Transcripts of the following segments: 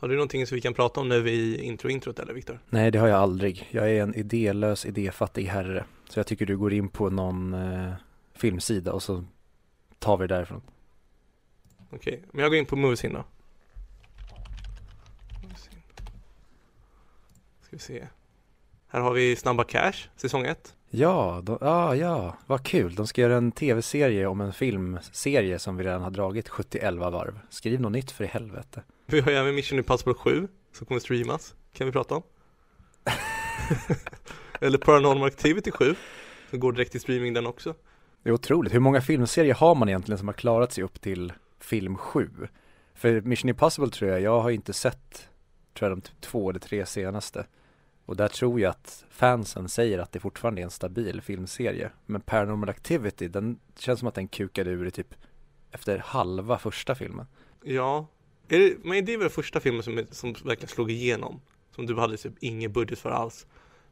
Har du någonting som vi kan prata om nu i intro-introt eller Viktor? Nej, det har jag aldrig. Jag är en idélös, idéfattig herre. Så jag tycker du går in på någon eh, filmsida och så tar vi det därifrån. Okej, men jag går in på Moviesin då. Ska vi se. Här har vi Snabba Cash, säsong 1. Ja, de, ja, ja, vad kul. De ska göra en tv-serie om en filmserie som vi redan har dragit 71 varv. Skriv något nytt för i helvete. Vi har även Mission Impossible 7 som kommer streamas, kan vi prata om. Eller Paranormal Activity 7, som går direkt till streaming den också. Det är otroligt. Hur många filmserier har man egentligen som har klarat sig upp till film 7? För Mission Impossible tror jag, jag har inte sett, tror jag de typ två eller tre senaste. Och där tror jag att fansen säger att det fortfarande är en stabil filmserie. Men Paranormal Activity, den känns som att den kukade ur i typ efter halva första filmen. Ja, är det, men det är väl första filmen som, som verkligen slog igenom? Som du hade typ ingen budget för alls.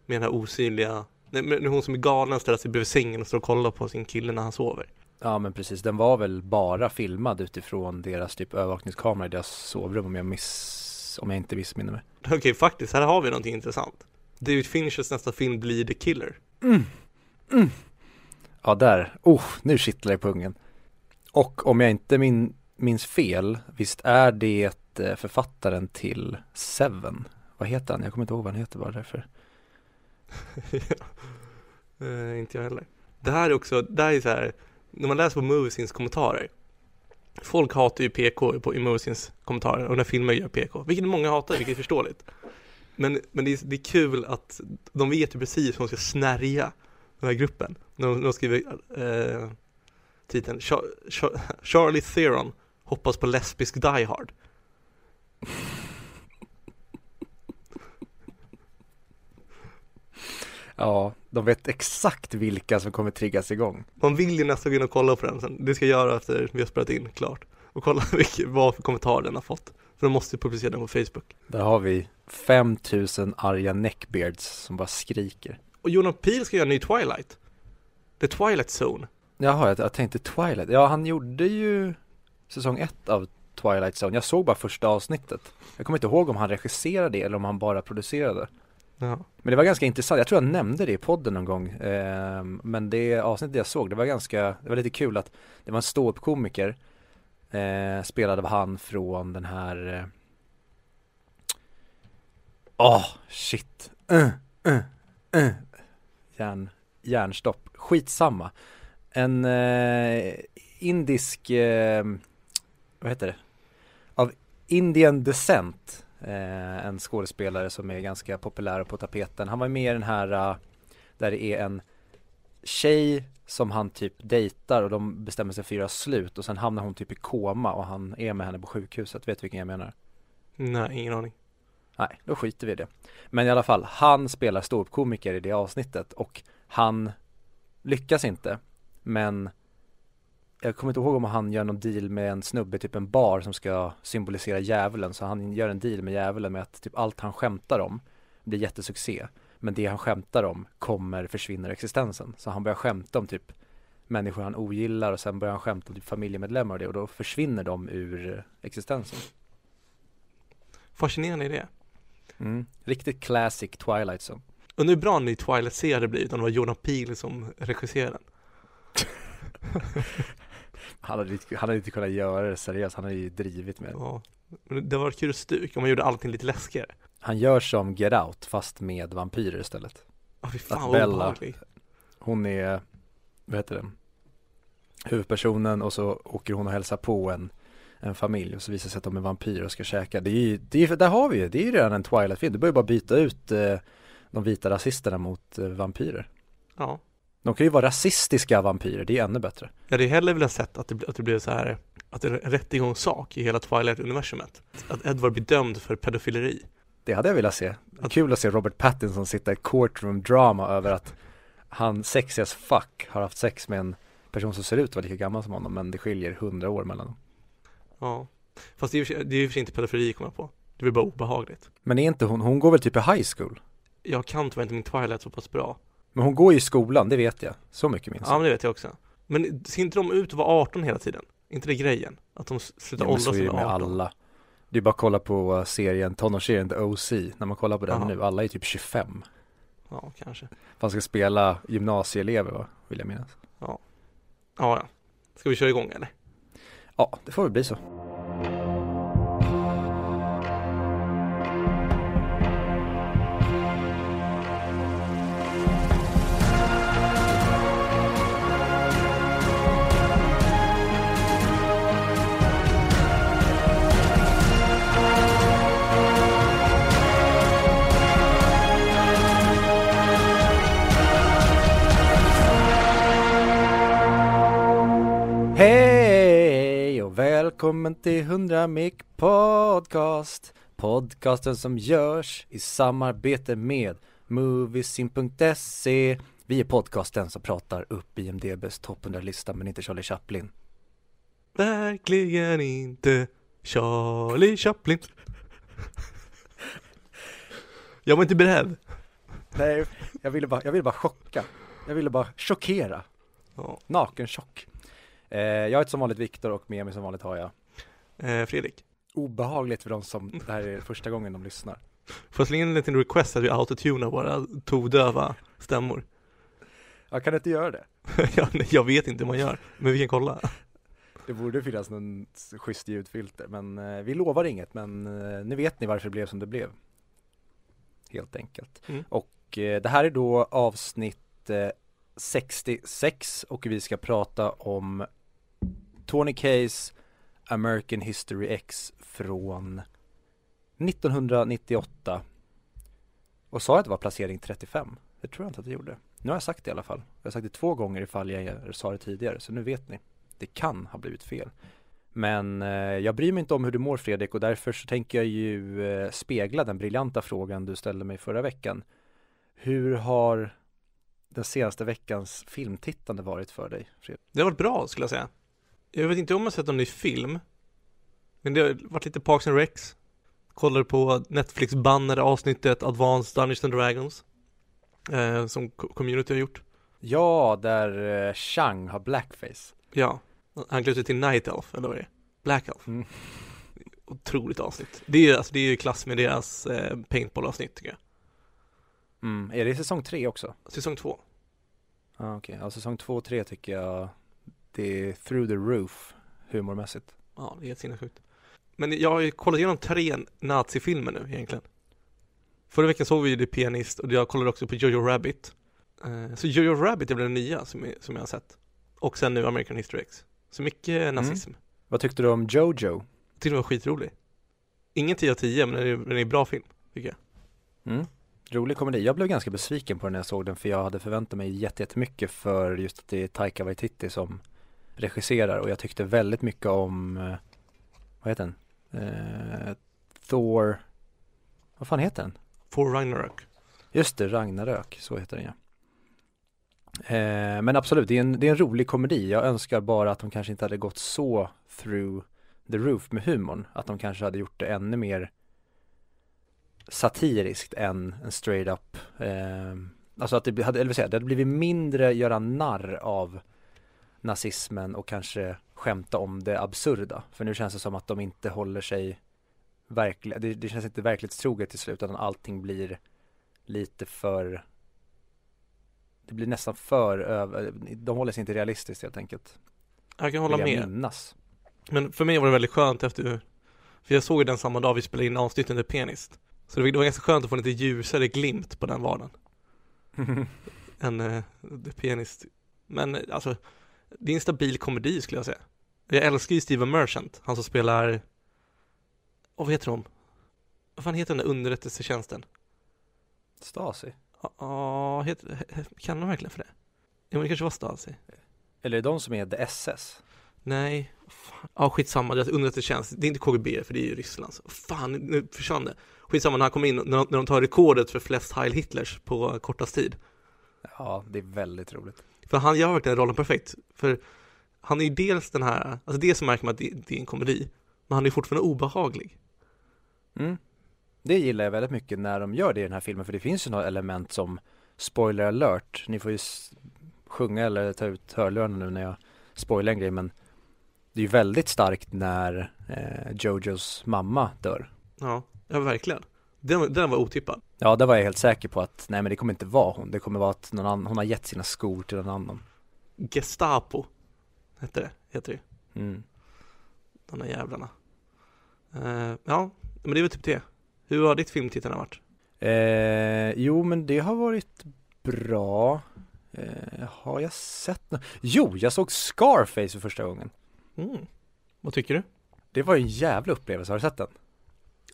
Med den här osynliga, nej, men hon som är galen ställer sig bredvid sängen och står och kollar på sin kille när han sover. Ja men precis, den var väl bara filmad utifrån deras typ övervakningskamera i deras sovrum om jag miss, om jag inte missminner mig. Okej, okay, faktiskt, här har vi någonting intressant. David Finchers nästa film blir The Killer. Mm. Mm. Ja där, oh, nu kittlar det i pungen. Och om jag inte min, minns fel, visst är det eh, författaren till Seven? Vad heter han? Jag kommer inte ihåg vad han heter bara därför. ja. uh, inte jag heller. Det här är också, det här är så här, när man läser på Moviesins kommentarer. Folk hatar ju PK på, i Moviesins kommentarer och när filmer gör PK, vilket många hatar, vilket är förståeligt. Men, men det, är, det är kul att de vet ju precis hur de ska snärja den här gruppen. När de, de skriver eh, titeln Char Char Charlie Theron hoppas på lesbisk Die Hard. Ja, de vet exakt vilka som kommer triggas igång. Man vill ju nästan gå in och kolla på den sen. Det ska jag göra efter vi har spelat in klart. Och kolla vilka, vad för kommentarer den har fått. För de måste ju publicera den på Facebook. Där har vi 5000 arga neckbeards som bara skriker. Och Jonah Peele ska göra en ny Twilight. The Twilight Zone. Jaha, jag, jag tänkte Twilight. Ja, han gjorde ju säsong ett av Twilight Zone. Jag såg bara första avsnittet. Jag kommer inte ihåg om han regisserade det eller om han bara producerade. Ja. Men det var ganska intressant. Jag tror jag nämnde det i podden någon gång. Eh, men det avsnittet jag såg, det var ganska, det var lite kul att det var en ståuppkomiker eh, spelad av han från den här eh, Åh, oh, shit. Uh, uh, uh. Järn, järnstopp. Skitsamma. En eh, indisk, eh, vad heter det? Av Indian descent. Eh, en skådespelare som är ganska populär på tapeten. Han var med i den här, uh, där det är en tjej som han typ dejtar och de bestämmer sig för att göra slut och sen hamnar hon typ i koma och han är med henne på sjukhuset. Vet du vilken jag menar? Nej, ingen aning. Nej, då skiter vi i det. Men i alla fall, han spelar ståuppkomiker i det avsnittet och han lyckas inte. Men jag kommer inte ihåg om han gör någon deal med en snubbe, typ en bar som ska symbolisera djävulen. Så han gör en deal med djävulen med att typ allt han skämtar om blir jättesuccé. Men det han skämtar om kommer försvinna ur existensen. Så han börjar skämta om typ människor han ogillar och sen börjar han skämta om typ familjemedlemmar och det och då försvinner de ur existensen. Fascinerande idé. Mm. Riktigt classic Twilight Zone. Undrar hur bra en ny Twilight-serie blir om det var Jonah Peele som regisserade den. han, hade, han hade inte kunnat göra det seriöst, han hade ju drivit med det. Ja, men det var kul stuk om man gjorde allting lite läskigare. Han gör som Get Out fast med vampyrer istället. Ja, fy fan vad obehaglig. Hon är, vad heter det, huvudpersonen och så åker hon och hälsar på en en familj och så visar det sig att de är vampyrer och ska käka. Det är ju, det är, där har vi ju, det är ju redan en Twilight-film. Du behöver bara byta ut eh, de vita rasisterna mot eh, vampyrer. Ja. De kan ju vara rasistiska vampyrer, det är ännu bättre. Jag hade hellre velat sett att det, att det blev så här, att det är en rättegångssak i hela Twilight-universumet. Att Edward blir dömd för pedofileri. Det hade jag velat se. Att... Kul att se Robert Pattinson sitta i courtroom drama över att han sexy as fuck har haft sex med en person som ser ut att vara lika gammal som honom men det skiljer hundra år mellan dem. Ja, fast det är, det är ju för sig inte pedofili kommer jag på. Det blir bara obehagligt. Men är inte hon, hon går väl typ i high school? Jag kan tyvärr inte min Twilight så pass bra. Men hon går ju i skolan, det vet jag. Så mycket minns jag. Ja, men det vet jag också. Men ser inte de ut att vara 18 hela tiden? inte det grejen? Att de slutar åldras som 18? med alla. Det är bara att kolla på serien, tonårsserien The OC, när man kollar på den Jaha. nu, alla är typ 25 Ja, kanske. Man ska spela gymnasieelever va, vill jag minnas Ja, ja. Ska vi köra igång eller? Ja, det får väl bli så välkommen till 100 Mic Podcast Podcasten som görs i samarbete med Moviesin.se Vi är podcasten som pratar upp IMDBs topp 100-lista men inte Charlie Chaplin Verkligen inte Charlie Chaplin. Jag var inte beredd. Nej, jag ville bara, jag ville bara chocka Jag ville bara chockera Ja. Nakenchock eh, Jag heter som vanligt Viktor och med mig som vanligt har jag Eh, Fredrik, Obehagligt för de som, det här är första gången de lyssnar får jag slänga in en liten request att vi autotunar våra todöva stämmor? Jag kan inte göra det Ja, nej, jag vet inte hur man gör, men vi kan kolla. Det borde finnas någon schysst ljudfilter men eh, vi lovar inget men eh, nu vet ni varför det blev som det blev. Helt enkelt. Mm. Och eh, det här är då avsnitt eh, 66 och vi ska prata om Tony Kays American History X från 1998. Och sa att det var placering 35? Det tror jag inte att jag gjorde. Nu har jag sagt det i alla fall. Jag har sagt det två gånger ifall jag sa det tidigare så nu vet ni det kan ha blivit fel. Men eh, jag bryr mig inte om hur du mår Fredrik och därför så tänker jag ju eh, spegla den briljanta frågan du ställde mig förra veckan. Hur har den senaste veckans filmtittande varit för dig Fredrik? Det har varit bra skulle jag säga. Jag vet inte om jag sett någon ny film. Men det har varit lite Parks and Recs. Kollade på Netflix-bannade avsnittet Advanced Dungeons and Dragons. Eh, som co- community har gjort. Ja, där eh, Chang har blackface. Ja, han klär sig till Night Elf, eller vad det är? Black Elf. Mm. Otroligt avsnitt. Det är ju alltså, det är klass med deras eh, paintball-avsnitt tycker jag. Mm. Är det säsong tre också? Säsong två. Ja ah, okej, okay. ja, säsong två och tre tycker jag det är through the roof humormässigt. Ja, det är helt sinnessjukt. Men jag har ju kollat igenom tre nazifilmer nu egentligen. Förra veckan såg vi ju The Pianist och jag kollade också på Jojo Rabbit. Eh, så Jojo Rabbit är väl den nya som, jag- som jag har sett. Och sen nu American History X. Så mycket nazism. Vad tyckte du om Jojo? Jag tyckte den var skitrolig. Ingen 10 av 10 men den är, den är en bra film, tycker jag. Mm. Rolig komedi. Jag blev ganska besviken på den när jag såg den för jag hade förväntat mig jätte- jättemycket för just att det är Taika Waititi som regisserar och jag tyckte väldigt mycket om, eh, vad heter den? Eh, Thor, vad fan heter den? For Ragnarök. Just det, Ragnarök, så heter den ja. Eh, men absolut, det är, en, det är en rolig komedi. Jag önskar bara att de kanske inte hade gått så through the roof med humorn. Att de kanske hade gjort det ännu mer satiriskt än en straight up. Eh, alltså att det hade, eller säga, det hade blivit mindre göra narr av nazismen och kanske skämta om det absurda. För nu känns det som att de inte håller sig verkligen, det, det känns inte verklighetstroget till slut utan allting blir lite för det blir nästan för över, de håller sig inte realistiskt helt enkelt. Jag kan hålla jag med. minnas. Men för mig var det väldigt skönt efter, för jag såg den samma dag vi spelade in avsnittet med Pianist. Så det var, ganska skönt att få en lite ljusare glimt på den vardagen. än uh, The Pianist. Men eh, alltså, det är en stabil komedi skulle jag säga. Jag älskar ju Steven Merchant, han som spelar, oh, vad heter de? Vad fan heter den där underrättelsetjänsten? Stasi? Ja, ah, heter, kan de verkligen för det? Ja men det kanske var Stasi. Eller är det de som är The SS? Nej, fan. Ja skitsamma, deras underrättelsetjänst, det är inte KGB för det är ju Ryssland. Fan, nu försvann det. Skitsamma när han kommer in, när de, när de tar rekordet för flest Heil Hitlers på kortast tid. Ja, det är väldigt roligt. För han gör verkligen rollen perfekt. För han är ju dels den här, alltså dels märker man att det, det är en komedi, men han är fortfarande obehaglig. Mm. Det gillar jag väldigt mycket när de gör det i den här filmen för det finns ju några element som spoiler alert, ni får ju sjunga eller ta ut hörlurarna nu när jag spoilar en grej men Det är ju väldigt starkt när eh, Jojos mamma dör. Ja, ja verkligen. Den, den var otippad. Ja, där var jag helt säker på att nej men det kommer inte vara hon. Det kommer vara att någon annan, hon har gett sina skor till någon annan. Gestapo hette det, heter det. Mm. De där jävlarna. Eh, ja, men det är väl typ det. Hur har ditt filmtittande varit? Eh, jo, men det har varit bra. Eh, har jag sett något? Jo, jag såg Scarface för första gången. Mm. Vad tycker du? Det var en jävla upplevelse, har du sett den?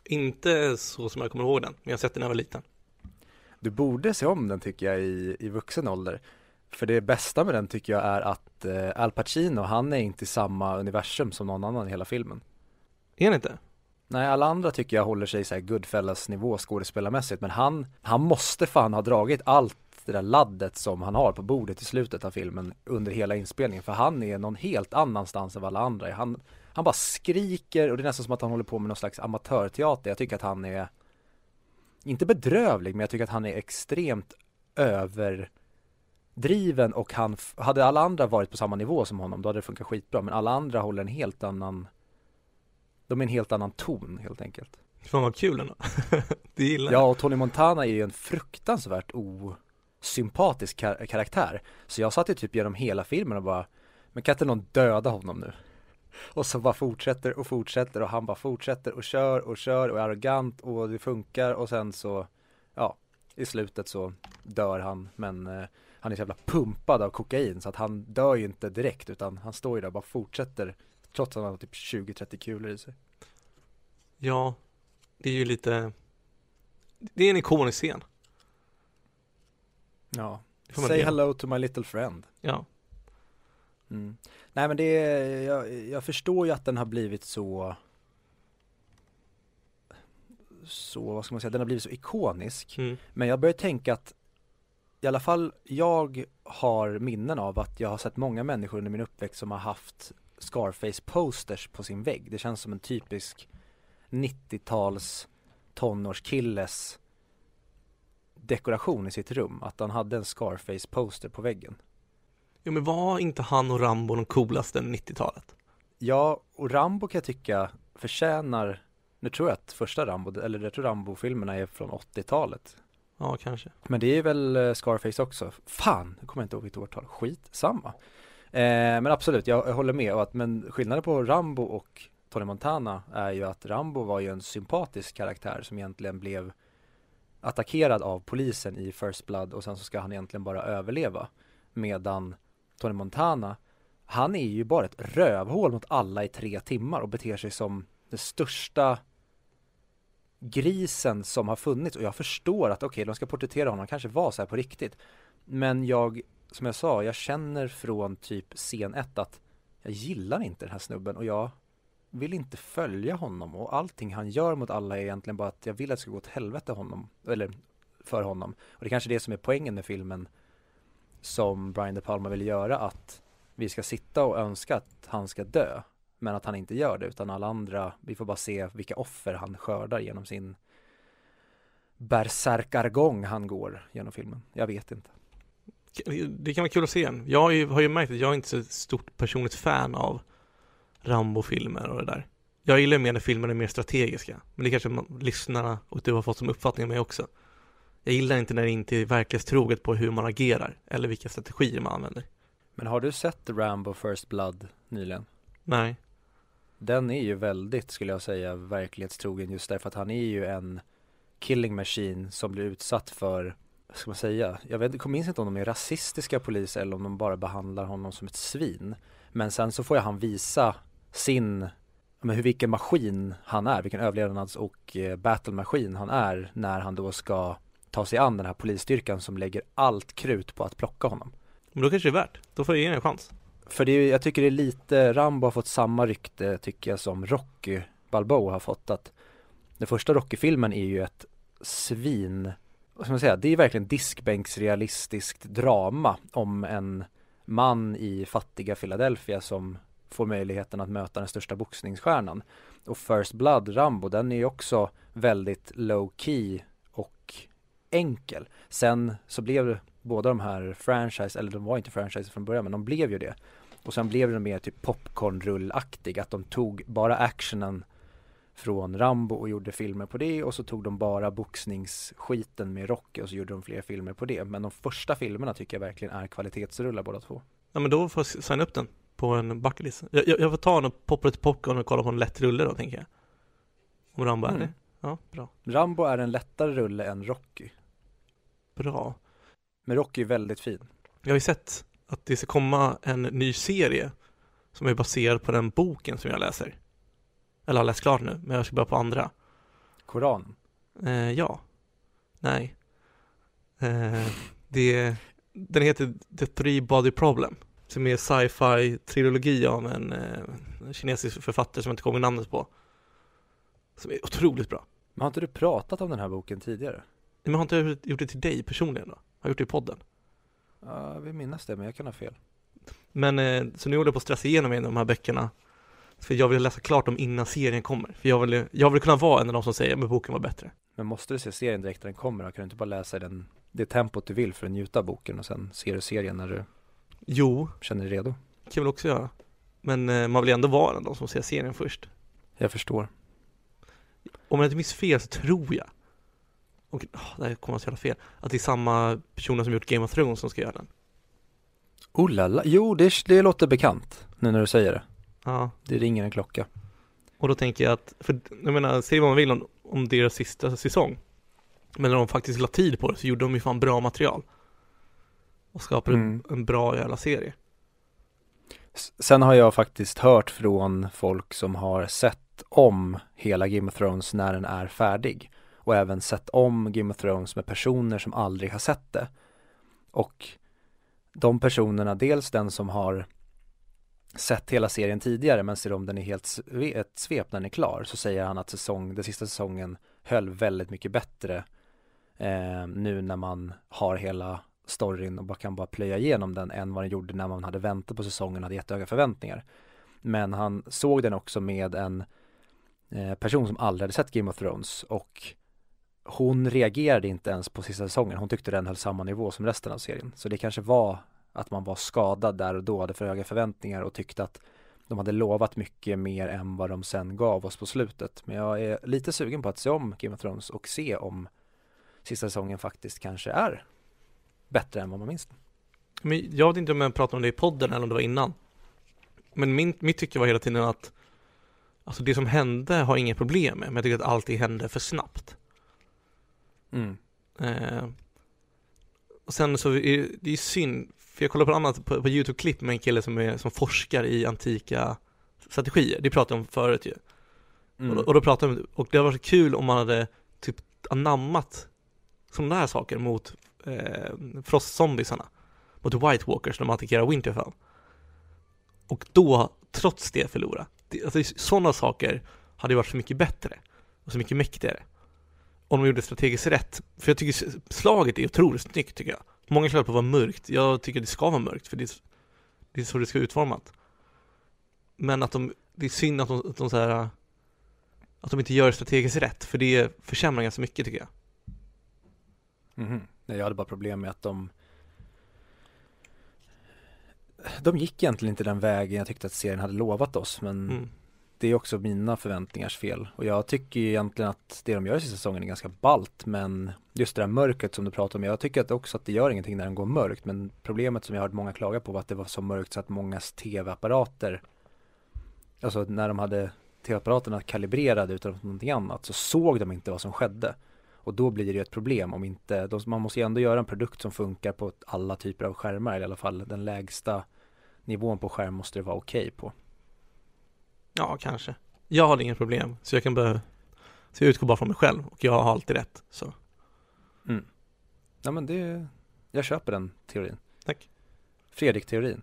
Inte så som jag kommer ihåg den, men jag har sett den när jag var liten. Du borde se om den tycker jag i, i vuxen ålder. För det bästa med den tycker jag är att eh, Al Pacino, han är inte i samma universum som någon annan i hela filmen. Är den inte? Nej, alla andra tycker jag håller sig så här Goodfellas nivå skådespelarmässigt, men han, han måste fan ha dragit allt det där laddet som han har på bordet i slutet av filmen under hela inspelningen, för han är någon helt annanstans än vad alla andra är. Han, han bara skriker och det är nästan som att han håller på med någon slags amatörteater. Jag tycker att han är, inte bedrövlig, men jag tycker att han är extremt överdriven och han, hade alla andra varit på samma nivå som honom, då hade det funkat skitbra, men alla andra håller en helt annan de är en helt annan ton helt enkelt. Fan vad kul ändå. det gillar Ja, och Tony Montana är ju en fruktansvärt osympatisk kar karaktär. Så jag satt ju typ genom hela filmen och bara, men kan inte någon döda honom nu? Och så bara fortsätter och fortsätter och han bara fortsätter och kör och kör och är arrogant och det funkar och sen så, ja, i slutet så dör han men eh, han är så jävla pumpad av kokain så att han dör ju inte direkt utan han står ju där och bara fortsätter Trots att han har typ 20-30 kulor i sig. Ja, det är ju lite Det är en ikonisk scen. Ja. Say hello to my little friend. Ja. Mm. Nej men det är, jag, jag förstår ju att den har blivit så så, vad ska man säga, den har blivit så ikonisk. Mm. Men jag börjar tänka att i alla fall jag har minnen av att jag har sett många människor under min uppväxt som har haft Scarface posters på sin vägg. Det känns som en typisk 90-tals tonårskilles dekoration i sitt rum. Att han hade en Scarface poster på väggen. Jo men var inte han och Rambo de coolaste 90-talet? Ja, och Rambo kan jag tycka förtjänar Nu tror jag att första Rambo, eller jag tror Rambo-filmerna är från 80-talet Ja, kanske Men det är väl eh, Scarface också Fan, nu kommer jag inte ihåg vilket årtal Skit, samma Eh, men absolut, jag, jag håller med. Att, men skillnaden på Rambo och Tony Montana är ju att Rambo var ju en sympatisk karaktär som egentligen blev attackerad av polisen i First Blood och sen så ska han egentligen bara överleva. Medan Tony Montana, han är ju bara ett rövhål mot alla i tre timmar och beter sig som den största grisen som har funnits och jag förstår att okej, okay, de ska porträttera honom, han kanske var så här på riktigt. Men jag som jag sa, jag känner från typ scen 1 att jag gillar inte den här snubben och jag vill inte följa honom och allting han gör mot alla är egentligen bara att jag vill att det ska gå åt helvete honom, eller för honom. Och det är kanske är det som är poängen med filmen som Brian De Palma vill göra, att vi ska sitta och önska att han ska dö, men att han inte gör det, utan alla andra, vi får bara se vilka offer han skördar genom sin bärsärkargång han går genom filmen. Jag vet inte det kan vara kul att se igen. Jag har ju, har ju märkt att jag är inte så stort personligt fan av Rambo-filmer och det där. Jag gillar mer när filmerna är mer strategiska. Men det kanske man, lyssnarna och du har fått som uppfattning av mig också. Jag gillar inte när det inte är verklighetstroget på hur man agerar eller vilka strategier man använder. Men har du sett Rambo First Blood nyligen? Nej. Den är ju väldigt, skulle jag säga, verklighetstrogen just därför att han är ju en killing machine som blir utsatt för vad ska man säga, jag vet, minns inte om de är rasistiska poliser eller om de bara behandlar honom som ett svin. Men sen så får jag han visa sin, men hur, vilken maskin han är, vilken överlevnads och eh, battlemaskin han är när han då ska ta sig an den här polisstyrkan som lägger allt krut på att plocka honom. Men då kanske det är värt, då får jag ge en chans. För det är, jag tycker det är lite, Rambo har fått samma rykte tycker jag som Rocky Balboa har fått att den första Rocky-filmen är ju ett svin vad ska man säga, det är verkligen diskbänksrealistiskt drama om en man i fattiga Philadelphia som får möjligheten att möta den största boxningsstjärnan. Och First Blood, Rambo, den är ju också väldigt low key och enkel. Sen så blev båda de här franchise, eller de var inte franchise från början, men de blev ju det. Och sen blev den mer typ popcornrullaktig, att de tog bara actionen från Rambo och gjorde filmer på det och så tog de bara boxningsskiten med Rocky och så gjorde de fler filmer på det. Men de första filmerna tycker jag verkligen är kvalitetsrullar båda två. Ja men då får jag signa upp den på en bucketlist. Jag, jag, jag får ta en och poppa lite popcorn och kolla på en lätt rulle då tänker jag. Om Rambo är Mm. det. Ja, bra. Rambo är en lättare rulle än Rocky. Bra. Men Rocky är väldigt fin. Jag har ju sett att det ska komma en ny serie som är baserad på den boken som jag läser. Eller har läst klart nu, men jag ska börja på andra. Koran. Eh, ja. Nej. Eh, det, den heter The Three Body Problem. Som är sci-fi trilogi av en eh, kinesisk författare som jag inte kommer namnet på. Som är otroligt bra. Men har inte du pratat om den här boken tidigare? Men har inte jag gjort det till dig personligen då? Har jag gjort det i podden? Ja, jag vill minnas det, men jag kan ha fel. Men eh, så nu håller jag på att stressa igenom en av de här böckerna. För jag vill läsa klart dem innan serien kommer. För jag vill, jag vill kunna vara en av de som säger att boken var bättre. Men måste du se serien direkt när den kommer? Kan du inte bara läsa i den, det tempot du vill för att njuta av boken och sen ser du serien när du Jo, känner dig redo? kan jag väl också göra. Men eh, man vill ändå vara en av de som ser serien först. Jag förstår. Om jag inte minns fel så tror jag, och oh, det här kommer att säga fel, att det är samma personer som gjort Game of Thrones som ska göra den. Oh la la. Jo, det, det låter bekant nu när du säger det. Ja, Det ringer en klocka. och då tänker jag att, för jag menar, säg vad man vill om, om deras sista säsong. Men när de faktiskt la tid på det så gjorde de ju fan bra material. Och skapade Mm. en bra jävla serie. Sen har jag faktiskt hört från folk som har sett om hela Game of Thrones när den är färdig. Och även sett om Game of Thrones med personer som aldrig har sett det. Och de personerna, dels den som har sett hela serien tidigare men ser om den i helt sve- ett svep när den är klar så säger han att säsong, den sista säsongen höll väldigt mycket bättre eh, nu när man har hela storyn och bara kan bara plöja igenom den än vad den gjorde när man hade väntat på säsongen och hade jättehöga förväntningar. Men han såg den också med en eh, person som aldrig hade sett Game of Thrones och hon reagerade inte ens på sista säsongen. Hon tyckte den höll samma nivå som resten av serien. Så det kanske var att man var skadad där och då, hade för höga förväntningar och tyckte att de hade lovat mycket mer än vad de sen gav oss på slutet. Men jag är lite sugen på att se om Game of Thrones och se om sista säsongen faktiskt kanske är bättre än vad man minns. Men jag vet inte om jag pratade om det i podden eller om det var innan. Men min, mitt tycke var hela tiden att Alltså det som hände har inget problem med, men jag tycker att allting hände för snabbt. Mm. Eh, och sen så är det är synd, för jag kollade på ett annat på, på YouTube-klipp med en kille som, är, som forskar i antika strategier. Det pratade jag om förut ju. Mm. Och, då, och då pratade vi, och det hade varit kul om man hade typ anammat sådana här saker mot eh, frostzombisarna. Mot White Walkers när de attackerar Winterfell. Och då, trots det, förlora. Det, alltså, sådana saker hade ju varit så mycket bättre och så mycket mäktigare. Om de gjorde strategiskt rätt. För jag tycker slaget är otroligt snyggt tycker jag. Många klagar på att vara mörkt. Jag tycker det ska vara mörkt för det är, det är så det ska vara utformat. Men att de, det är synd att de, att de här att de inte gör strategiskt rätt, för det försämrar ganska mycket tycker jag. Mhm. Nej, jag hade bara problem med att de De gick egentligen inte den vägen jag tyckte att serien hade lovat oss men Mm det är också mina förväntningars fel och jag tycker ju egentligen att det de gör i sista säsongen är ganska balt men just det där mörkret som du pratar om, jag tycker att också att det gör ingenting när den går mörkt men problemet som jag har hört många klaga på var att det var så mörkt så att mångas tv-apparater alltså när de hade tv-apparaterna kalibrerade utan någonting annat så såg de inte vad som skedde och då blir det ju ett problem om inte, de, man måste ju ändå göra en produkt som funkar på alla typer av skärmar eller i alla fall den lägsta nivån på skärm måste det vara okej på. Ja, kanske. Jag har inga problem, så jag kan börja Så jag utgår bara från mig själv och jag har alltid rätt, så Ja men det, jag köper den teorin. Tack. Fredrik-teorin.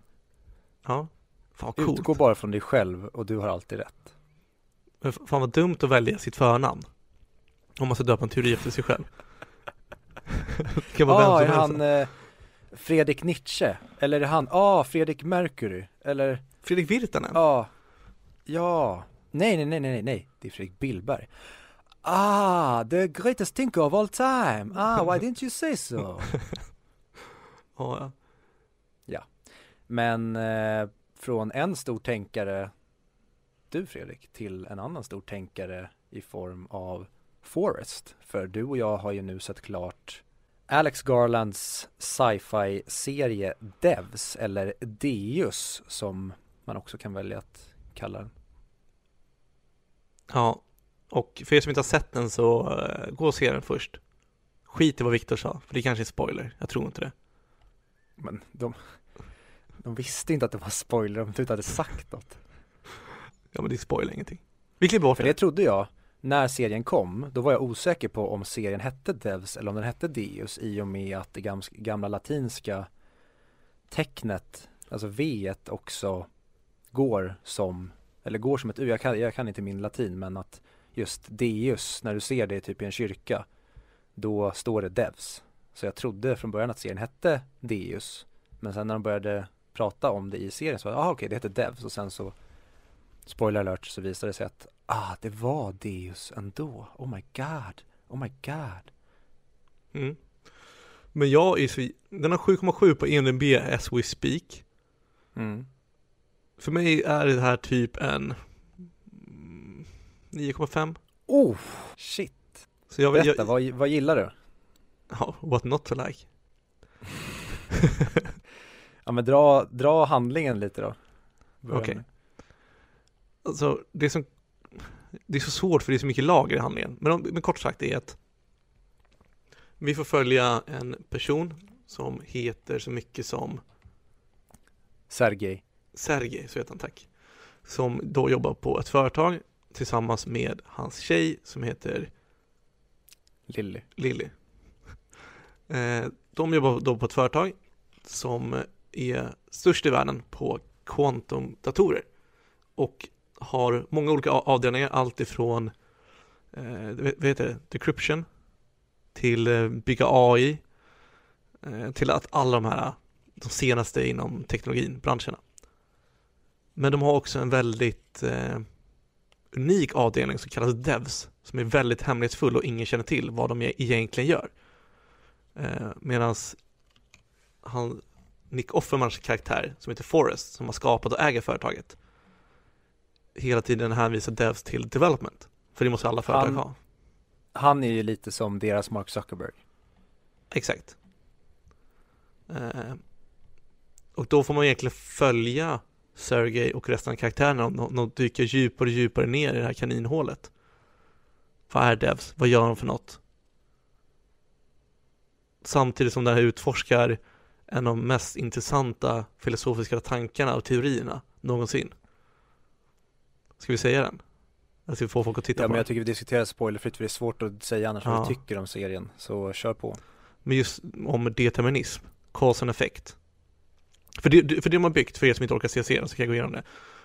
ja. Fan vad. Utgå bara från dig själv och du har alltid rätt. Men fan vad dumt att välja sitt förnamn. Om man ska döpa en teori efter sig själv. det kan vara Ja, vem är som helst. han eh, Fredrik Nietzsche? Eller är han, ah, Fredrik Mercury? Eller, Fredrik Virtanen? ja, ja, nej, nej, nej, nej, nej, det är Fredrik Billberg. Ah, the greatest thinker of all time. Ah, why didn't you say so? Ja, ja. Men eh, från en stor tänkare, du Fredrik, till en annan stor tänkare i form av Forrest. För du och jag har ju nu sett klart Alex Garlands sci-fi serie Devs eller Deus som man också kan välja att kalla den. Ja, och för er som inte har sett den så uh, gå och se den först. Skit i vad Viktor sa, för det kanske är spoiler. Jag tror inte det. Men de, de visste inte att det var spoiler om du inte hade sagt något. Ja men det spoilar ingenting. Vi klipper bort För det trodde jag när serien kom, då var jag osäker på om serien hette Devs eller om den hette Deus i och med att det gamla latinska tecknet, alltså V också går som, eller går som ett U, jag kan, jag kan inte min latin men att just Deus, när du ser det typ i en kyrka, då står det Devs. Så jag trodde från början att serien hette Deus, men sen när de började prata om det i serien så var det, ah, okej okay, det heter Devs och sen så spoiler alert så visade det sig att ah, det var Deus ändå. Oh my god, oh my god. Mm. Men jag är så, den har 7,7 på ENB as we speak. Mm. För mig är det här typ en 9,5. Oh, shit. Så jag, Berätta, jag, vad, vad gillar du? Ja, what not to like. ja men dra, dra handlingen lite då. Okej. Okay. Alltså, det som det är så svårt för det är så mycket lager i handlingen. Men, men kort sagt är att vi får följa en person som heter så mycket som Sergej. Sergej, så heter han, tack. Som då jobbar på ett företag tillsammans med hans tjej som heter Lilly. Lilly. Eh, de jobbar då på ett företag som är störst i världen på kvantumdatorer. Och har många olika avdelningar, allt ifrån eh, vad heter det, decryption till eh, bygga AI eh, till att alla de här de senaste inom teknologin, branscherna. Men de har också en väldigt eh, unik avdelning som kallas Devs som är väldigt hemlighetsfull och ingen känner till vad de e-, egentligen gör. Eh, Medan han Nick Offermans karaktär som heter Forrest som har skapat och äger företaget hela tiden hänvisar devs till development. För det måste alla företag han, ha. Han är ju lite som deras Mark Zuckerberg. Exakt. Eh, och då får man egentligen följa Sergej och resten av karaktärerna de, de dyker djupare och djupare ner i det här kaninhålet. Vad är devs? Vad gör de för något? Samtidigt som det här utforskar en av de mest intressanta filosofiska tankarna och teorierna någonsin. Ska vi säga den? Alltså vi får folk att titta ja, på men jag tycker vi diskuterar spoilerfritt för det är svårt att säga annars ja. vad vi tycker om serien. Så kör på. Men just om determinism, cause and effect. För det, för det de har byggt, för er som inte orkar se serien så kan jag gå igenom det.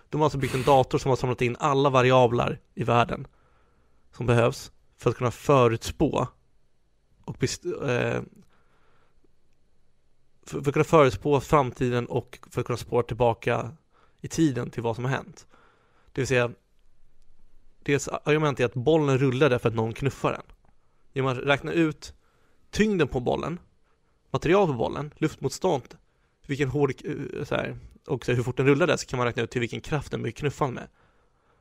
De har alltså byggt en dator som har samlat in alla variabler i världen som behövs för att kunna förutspå och eh, för, för att kunna förutspå framtiden och för att kunna spåra tillbaka i tiden till vad som har hänt. Det vill säga, deras argument är att bollen rullade för att någon knuffar den. Genom att räkna ut tyngden på bollen, material på bollen, luftmotstånd, vilken hård, eh, så här, och så hur fort den rullade så kan man räkna ut till vilken kraft den blir knuffad med.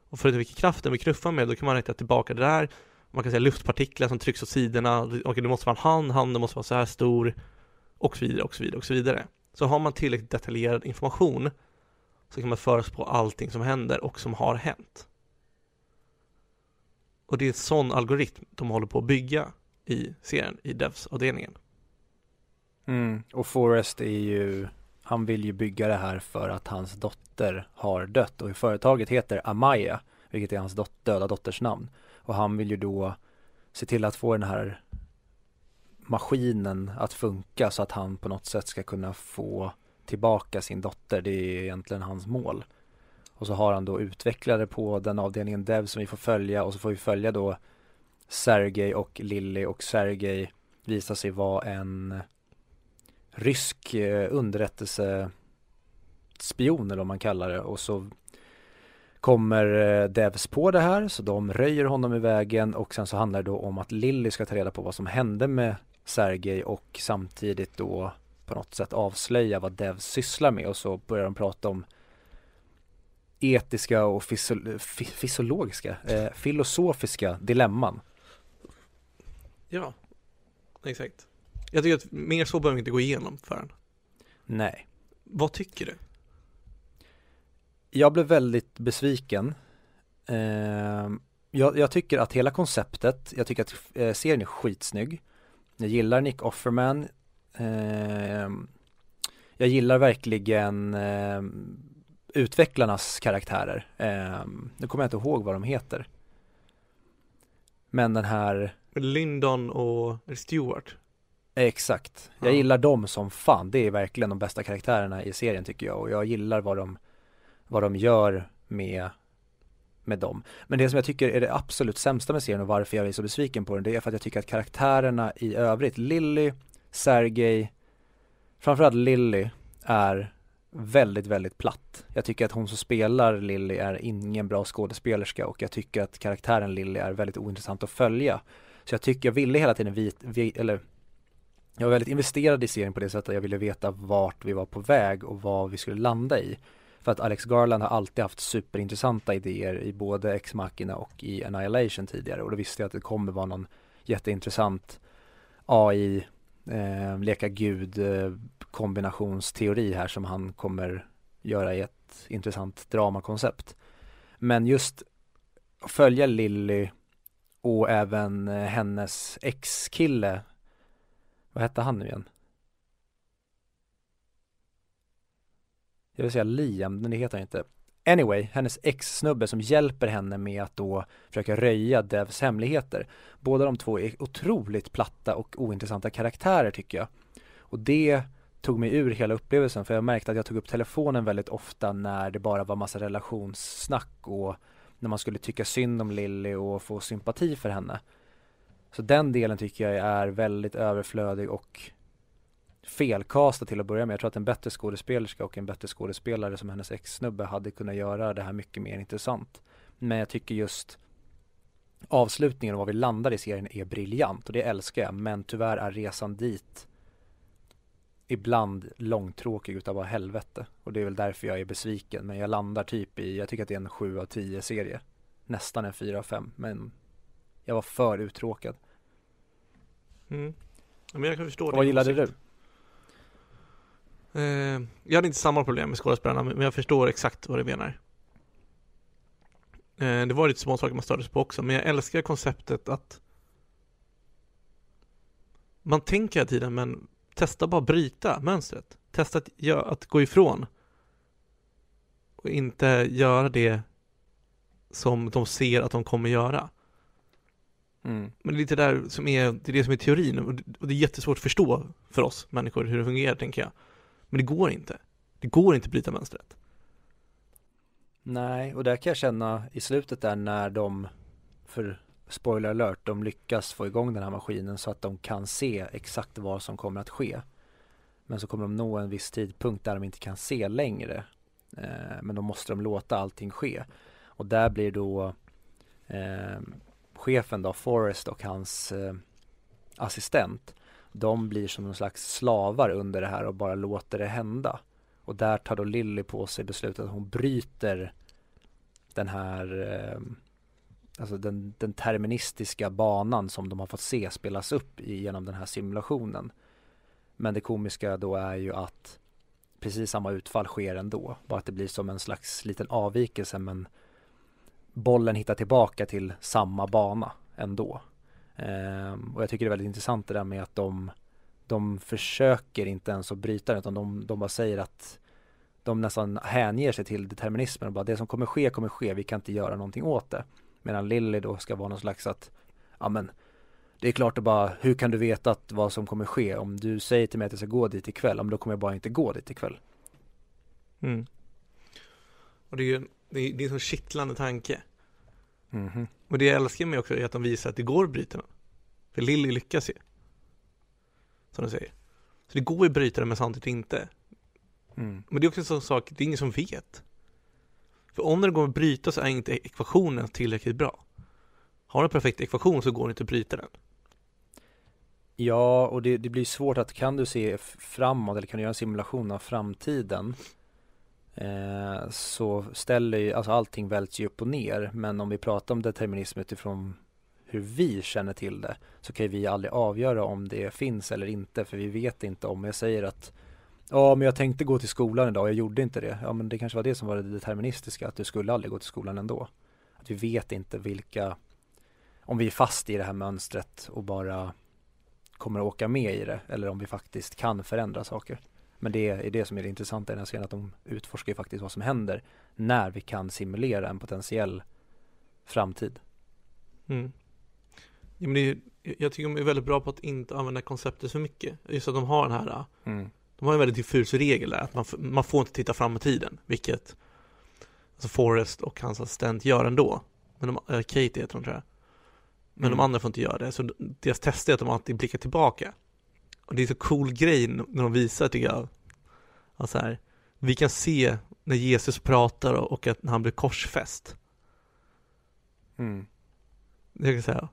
Och för att vilken kraft den blir knuffad med, då kan man räkna tillbaka det där. Man kan säga luftpartiklar som trycks åt sidorna, Okej, det måste vara en hand, handen måste vara så här stor, och så vidare, och så vidare, och så vidare. Så har man tillräckligt detaljerad information så kan man förutspå allting som händer och som har hänt. Och det är en sån algoritm de håller på att bygga i serien, i Devs-avdelningen. Mm, och Forrest är ju, han vill ju bygga det här för att hans dotter har dött och företaget heter Amaya, vilket är hans dot döda dotters namn. Och han vill ju då se till att få den här maskinen att funka så att han på något sätt ska kunna få tillbaka sin dotter. Det är egentligen hans mål. Och så har han då utvecklare på den avdelningen Dev som vi får följa och så får vi följa då Sergej och Lilly och Sergej visar sig vara en rysk eh, underrättelsespion eller vad man kallar det och så kommer eh, Devs på det här så de röjer honom i vägen och sen så handlar det då om att Lilly ska ta reda på vad som hände med Sergej och samtidigt då på något sätt avslöja vad Devs sysslar med och så börjar de prata om etiska och fysiologiska, eh, filosofiska dilemman. Ja, exakt. Jag tycker att mer så behöver vi inte gå igenom för en. Nej. Vad tycker du? Jag blev väldigt besviken. Eh, jag, jag, tycker att hela konceptet, jag tycker att eh, serien är skitsnygg. Jag gillar Nick Offerman. Eh, jag gillar verkligen eh, utvecklarnas karaktärer. Nu kommer jag inte ihåg vad de heter. Men den här Lyndon och Stewart. Exakt. Jag Ja. gillar dem som fan. Det är verkligen de bästa karaktärerna i serien tycker jag och jag gillar vad de vad de gör med med dem. Men det som jag tycker är det absolut sämsta med serien och varför jag är så besviken på den det är för att jag tycker att karaktärerna i övrigt, Lilly, Sergej, framförallt Lilly är väldigt, väldigt platt. Jag tycker att hon som spelar Lilly är ingen bra skådespelerska och jag tycker att karaktären Lilly är väldigt ointressant att följa. Så jag tycker, jag ville hela tiden vit, vi, eller jag var väldigt investerad i serien på det sättet att jag ville veta vart vi var på väg och vad vi skulle landa i. För att Alex Garland har alltid haft superintressanta idéer i både Ex Machina och i Annihilation tidigare och då visste jag att det kommer vara någon jätteintressant AI, eh, leka gud eh, kombinationsteori här som han kommer göra i ett intressant dramakoncept. Men just att följa Lilly och även eh, hennes ex-kille, vad hette han nu igen? Jag vill säga Liam, men det heter han inte. Anyway, hennes ex-snubbe som hjälper henne med att då försöka röja Devs hemligheter. Båda de två är otroligt platta och ointressanta karaktärer tycker jag. Och det tog mig ur hela upplevelsen för jag märkte att jag tog upp telefonen väldigt ofta när det bara var massa relationssnack och när man skulle tycka synd om Lilly och få sympati för henne. Så den delen tycker jag är väldigt överflödig och felkastad till att börja med. Jag tror att en bättre skådespelerska och en bättre skådespelare som hennes ex-snubbe hade kunnat göra det här mycket mer intressant. Men jag tycker just avslutningen och vad vi landar i serien är briljant och det älskar jag. Men tyvärr är resan dit ibland långtråkig utav bara helvete. Och det är väl därför jag är besviken. Men jag landar typ i, jag tycker att det är en 7 av 10 serie. Nästan en 4 av 5. Men jag var för uttråkad. Mm. Ja, men jag kan förstå Och vad gillade du? Eh, jag hade inte samma problem med skådespelarna, men jag förstår exakt vad du menar. Eh, det var lite små saker man störde sig på också, men jag älskar konceptet att man tänker hela tiden, men testa bara bryta mönstret. Testa att, gö- att gå ifrån. Och inte göra det som de ser att de kommer göra. Mm. Men det är lite där som är, det är det som är teorin och det- är jättesvårt att förstå för oss människor hur det fungerar tänker jag. Men det går inte. Det går inte att bryta mönstret. Nej, och där kan jag känna i slutet där när de, för spoiler alert, de lyckas få igång den här maskinen så att de kan se exakt vad som kommer att ske. Men så kommer de nå en viss tidpunkt där de inte kan se längre. Eh, men då måste de låta allting ske. Och där blir då eh, chefen då, Forrest och hans eh, assistent, de blir som någon slags slavar under det här och bara låter det hända. Och där tar då Lilly på sig beslutet att hon bryter den här eh, Alltså den, den terministiska banan som de har fått se spelas upp i- genom den här simulationen. Men det komiska då är ju att precis samma utfall sker ändå. Bara att det blir som en slags liten avvikelse men bollen hittar tillbaka till samma bana ändå. Ehm, och jag tycker det är väldigt intressant det där med att de de försöker inte ens att bryta den utan de, de bara säger att de nästan hänger sig till determinismen och bara det som kommer ske kommer ske, vi kan inte göra någonting åt det. Medan Lilly då ska vara någon slags att, ja men det är klart att bara, hur kan du veta att vad som kommer ske? Om du säger till mig att jag ska gå dit ikväll, men då kommer jag bara inte gå dit ikväll. Mm. Och det är ju det är, det är en sån kittlande tanke. Mhm. Och det jag älskar med också är att de visar att det går att bryta den. För Lilly lyckas ju. Som de säger. Så det går ju att bryta den men samtidigt inte. Mm. Men det är också en sån sak, det är ingen som vet. För om det går att bryta så är inte ekvationen tillräckligt bra. Har du en perfekt ekvation så går det inte att bryta den. Ja, och det, det blir svårt att kan du se framåt eller kan du göra en simulation av framtiden eh, så ställer ju, alltså allting välts ju upp och ner men om vi pratar om determinism utifrån hur vi känner till det så kan vi aldrig avgöra om det finns eller inte för vi vet inte om jag säger att Ja men jag tänkte gå till skolan idag och jag gjorde inte det. Ja men det kanske var det som var det deterministiska att du skulle aldrig gå till skolan ändå. Att vi vet inte vilka Om vi är fast i det här mönstret och bara kommer att åka med i det eller om vi faktiskt kan förändra saker. Men det är det som är det intressanta i den här serien att de utforskar ju faktiskt vad som händer när vi kan simulera en potentiell framtid. Mm. Ja, men är, jag tycker de är väldigt bra på att inte använda konceptet så mycket. Just att de har den här, Mm. de har en väldigt diffus regel där, att man, man får inte titta fram i tiden, vilket alltså Forrest och hans assistent gör ändå. Men de, äh, Katie heter hon tror jag. Men Mm. de andra får inte göra det, så deras test är att de alltid blickar tillbaka. Och det är så cool grej när de visar tycker jag. Alltså här, vi kan se när Jesus pratar och, att när han blir korsfäst. Mm. Jag kan säga,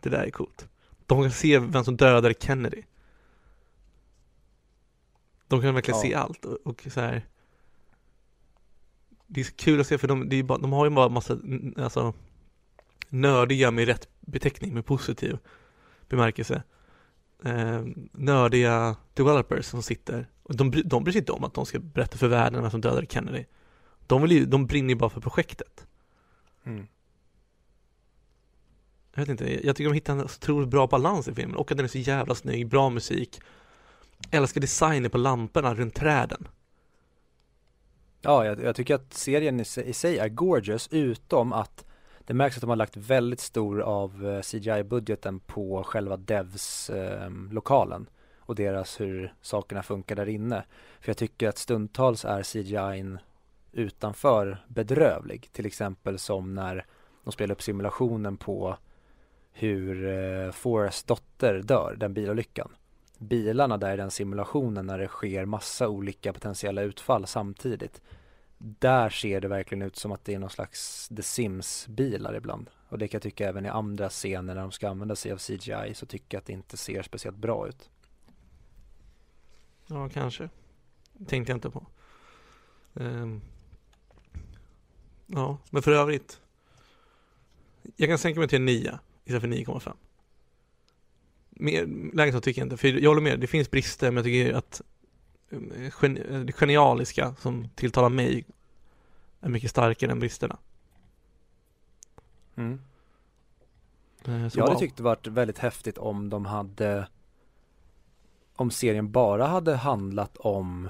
det där är coolt. De kan se vem som dödade Kennedy. De kan verkligen Ja. se allt och, och så här. Det är så kul att se för de, bara, de har ju bara massa, alltså nördiga med rätt beteckning, med positiv bemärkelse. Eh, nördiga developers som sitter och de, de bryr sig inte om att de ska berätta för världen vem som dödade Kennedy. De, vill ju, de brinner ju bara för projektet. Mm. Jag vet inte, jag tycker de hittar en otroligt bra balans i filmen och att den är så jävla snygg, bra musik. Älskar designen på lamporna runt träden. Ja, jag, jag tycker att serien i sig, i sig är gorgeous utom att det märks att de har lagt väldigt stor av eh, CGI-budgeten på själva Devs-lokalen eh, och deras hur sakerna funkar där inne. För jag tycker att stundtals är CGI utanför bedrövlig. Till exempel som när de spelar upp simulationen på hur eh, Forrests dotter dör, den bilolyckan. Bilarna där i den simulationen när det sker massa olika potentiella utfall samtidigt. Där ser det verkligen ut som att det är någon slags The Sims bilar ibland. Och det kan jag tycka även i andra scener när de ska använda sig av CGI så tycker jag att det inte ser speciellt bra ut. Ja, kanske. Tänkte jag inte på. Ehm, ja, men för övrigt. Jag kan sänka mig till en 9 istället för 9,5. Mer, lägre så tycker jag inte, för jag håller med, det finns brister men jag tycker att det genialiska som tilltalar mig är mycket starkare än bristerna. Mm. Eh, Så Jag hade wow. tyckt det varit väldigt häftigt om de hade om serien bara hade handlat om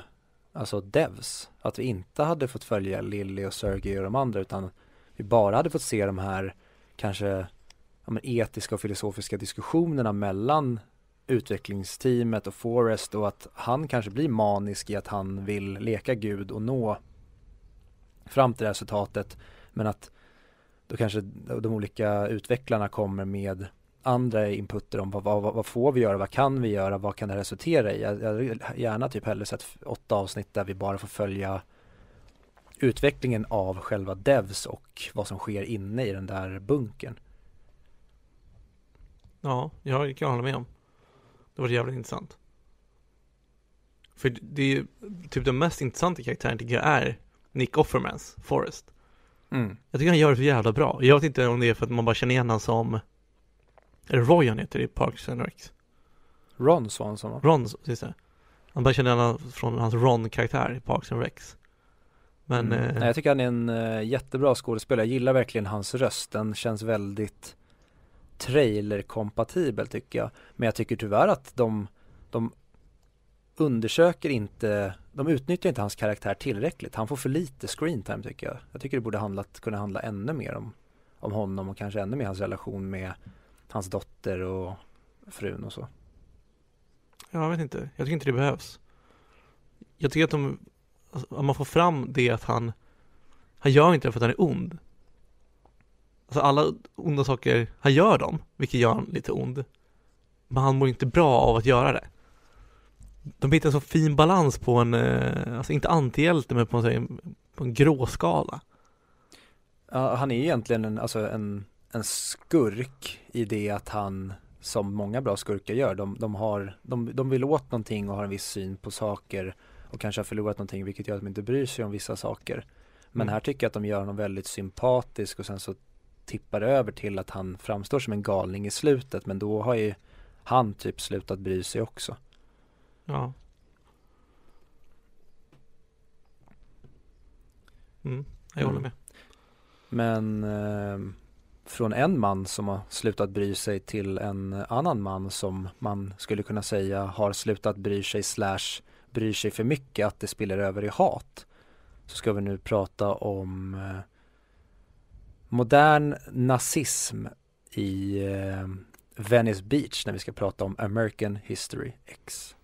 alltså devs. Att vi inte hade fått följa Lilly och Sergey och de andra utan vi bara hade fått se de här kanske ja, men etiska och filosofiska diskussionerna mellan utvecklingsteamet och Forrest och att han kanske blir manisk i att han vill leka gud och nå fram till resultatet men att då kanske de olika utvecklarna kommer med andra inputer om vad, vad, vad får vi göra, vad kan vi göra, vad kan det resultera i? Jag, jag hade gärna typ hellre sett åtta avsnitt där vi bara får följa utvecklingen av själva devs och vad som sker inne i den där bunkern. Ja, jag kan hålla med om. Det var jävligt intressant. För det är ju typ den mest intressanta karaktären tycker jag är Nick Offermans, Forrest. Mm. Jag tycker han gör det så jävla bra. Jag vet inte om det är för att man bara känner igen honom som Är det Roy han heter i Parks and Recs? Ron Swanson va? Ron, precis det. Man bara känner igen honom från hans Ron-karaktär i Parks and Recs. Men, mm. eh, Nej, jag tycker han är en uh, jättebra skådespelare. Jag gillar verkligen hans röst. Den känns väldigt trailer-kompatibel tycker jag. Men jag tycker tyvärr att de, de undersöker inte, de utnyttjar inte hans karaktär tillräckligt. Han får för lite screentime tycker jag. Jag tycker det borde handlat, kunna handla ännu mer om, om honom och kanske ännu mer hans relation med hans dotter och frun och så. jag vet inte. Jag tycker inte det behövs. Jag tycker att de, alltså, om man får fram det att han, han gör inte det för att han är ond. Alltså alla onda saker, han gör dem, vilket gör han lite ond. Men han mår inte bra av att göra det. De hittar en så fin balans på en, eh, alltså inte antihjälte men på en, på en gråskala. Ja, han är egentligen en, alltså en, en skurk i det att han som många bra skurkar gör, de, de, har, de, de vill åt någonting och har en viss syn på saker och kanske har förlorat någonting vilket gör att de inte bryr sig om vissa saker. Men Mm. här tycker jag att de gör honom väldigt sympatisk och sen så tippar över till att han framstår som en galning i slutet men då har ju han typ slutat bry sig också. Ja. Mm, jag håller Mm. med. Men eh, från en man som har slutat bry sig till en annan man som man skulle kunna säga har slutat bry sig slash bryr sig för mycket att det spiller över i hat. Så ska vi nu prata om eh, modern nazism i eh, Venice Beach när vi ska prata om American History X.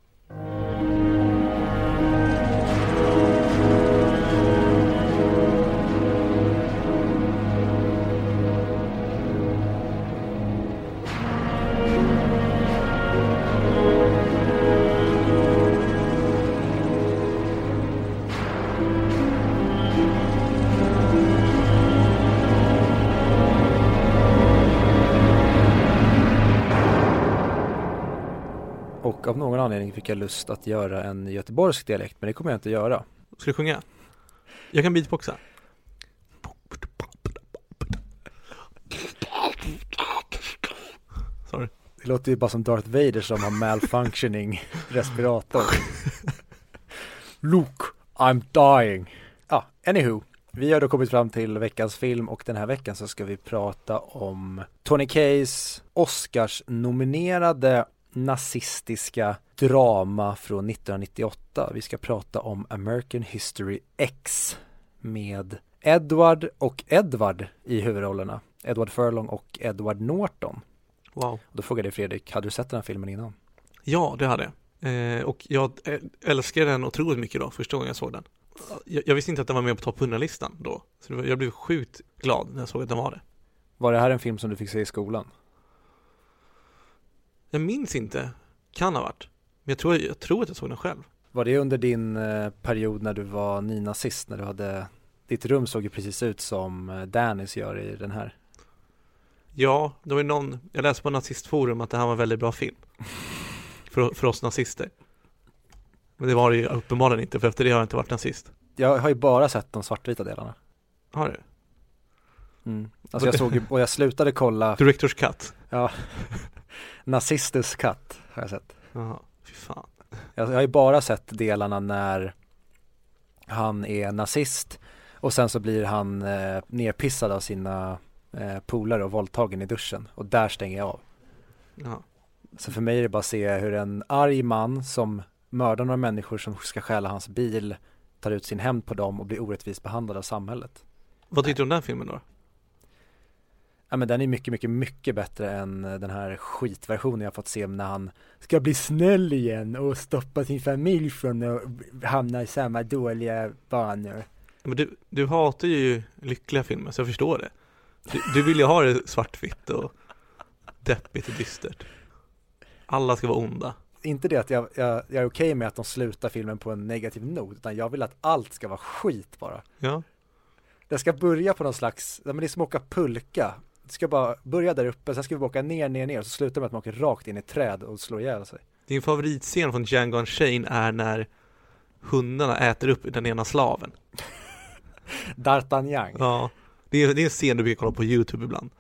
Och av någon anledning fick jag lust att göra en göteborgsk dialekt men det kommer jag inte göra. Ska du sjunga? Jag kan beatboxa. Sorry. Det låter ju bara som Darth Vader som har malfunctioning respirator. Luke, I'm dying. Ja, anywho. Vi har då kommit fram till veckans film och den här veckan så ska vi prata om Tony Kays Oscars nominerade nazistiska drama från 1998. Vi ska prata om American History X med Edward och Edward i huvudrollerna. Edward Furlong och Edward Norton. Wow. Då frågade Fredrik, hade du sett den här filmen innan? Ja, det hade jag. Eh, och jag eh, älskade den otroligt mycket då, första gången jag såg den. Jag, jag visste inte att den var med på topp 100-listan då. Så var, jag blev sjukt glad när jag såg att den var det. Var det här en film som du fick se i skolan? Jag minns inte. Kan ha varit. Men jag tror, jag tror att jag såg den själv. Var det under din eh, period när du var nynazist, när du hade Ditt rum såg ju precis ut som eh, Danis gör i den här Ja, det var ju någon, jag läste på nazistforum att det här var en väldigt bra film. För, för oss nazister. Men det var det ju uppenbarligen inte, för efter det har jag inte varit nazist. Jag har ju bara sett de svartvita delarna Har du? mm. Alltså jag såg ju, och jag slutade kolla Directors cut? Ja Nazistus Cut har jag sett Jaha, fy fan. Jag, jag har ju bara sett delarna när han är nazist och sen så blir han eh, nerpissad av sina eh, polare och våldtagen i duschen och där stänger jag av. Ja. Så för mig är det bara att se hur en arg man som mördar några människor som ska stjäla hans bil tar ut sin hämnd på dem och blir orättvist behandlad av samhället. Vad tyckte du om den filmen då? Ja men den är mycket, mycket, mycket bättre än den här skitversionen jag fått se när han ska bli snäll igen och stoppa sin familj från att hamna i samma dåliga banor. Men du, du hatar ju lyckliga filmer, så jag förstår det. Du, du vill ju ha det svartvitt och deppigt och dystert. Alla ska vara onda. Inte det att jag, jag, jag är okej med att de slutar filmen på en negativ not, utan jag vill att allt ska vara skit bara. Ja, Det ska börja på någon slags, men det är som att åka pulka. Ska bara börja där uppe, sen ska vi åka ner, ner, ner och så slutar det med att man åker rakt in i ett träd och slår ihjäl sig. din favoritscen från Django Unchained är när hundarna äter upp den ena slaven. D'Artagnan. Ja, det är, det är en scen du brukar kolla på YouTube ibland.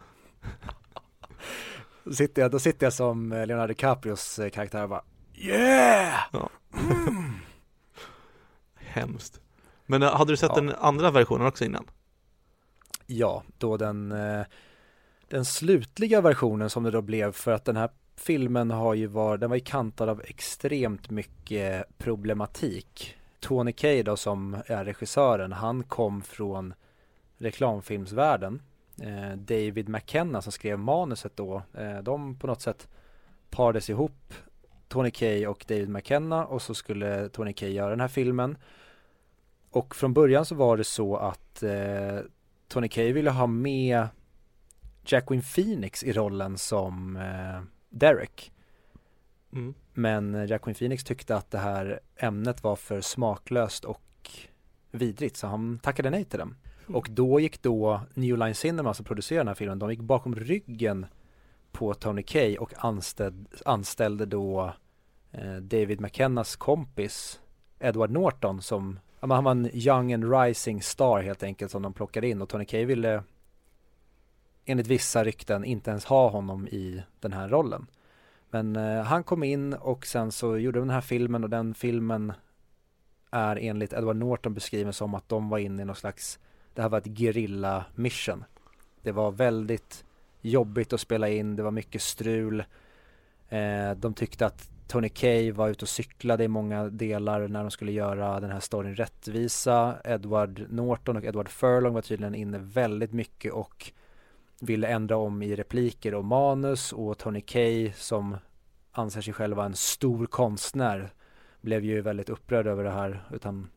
Då sitter jag, då sitter jag som eh, Leonardo DiCaprios eh, karaktär och bara Yeah! Hemskt. Men äh, hade du sett Ja. den andra versionen också innan? Ja, då den, eh, den slutliga versionen som det då blev för att den här filmen har ju varit, den var ju kantad av extremt mycket problematik. Tony Kaye då som är regissören, han kom från reklamfilmsvärlden. Eh, David McKenna som skrev manuset då, eh, de på något sätt parades ihop Tony Kaye och David McKenna och så skulle Tony Kaye göra den här filmen. Och från början så var det så att eh, Tony Kaye ville ha med Jacqueline Phoenix i rollen som eh, Derek. Mm. Men eh, Jacqueline Phoenix tyckte att det här ämnet var för smaklöst och vidrigt så han tackade nej till den. Mm. Och då gick då New Line Cinema som producerade den här filmen, de gick bakom ryggen på Tony Kaye och anställde, anställde då eh, David McKennas kompis Edward Norton som, han var en young and rising star helt enkelt som de plockade in och Tony Kaye ville enligt vissa rykten inte ens ha honom i den här rollen. Men eh, han kom in och sen så gjorde de den här filmen och den filmen är enligt Edward Norton beskriven som att de var inne i någon slags, det här var ett guerrilla mission. Det var väldigt jobbigt att spela in, det var mycket strul. Eh, de tyckte att Tony Kaye var ute och cyklade i många delar när de skulle göra den här storyn rättvisa. Edward Norton och Edward Furlong var tydligen inne väldigt mycket och ville ändra om i repliker och manus och Tony Kaye som anser sig själv vara en stor konstnär blev ju väldigt upprörd över det här utan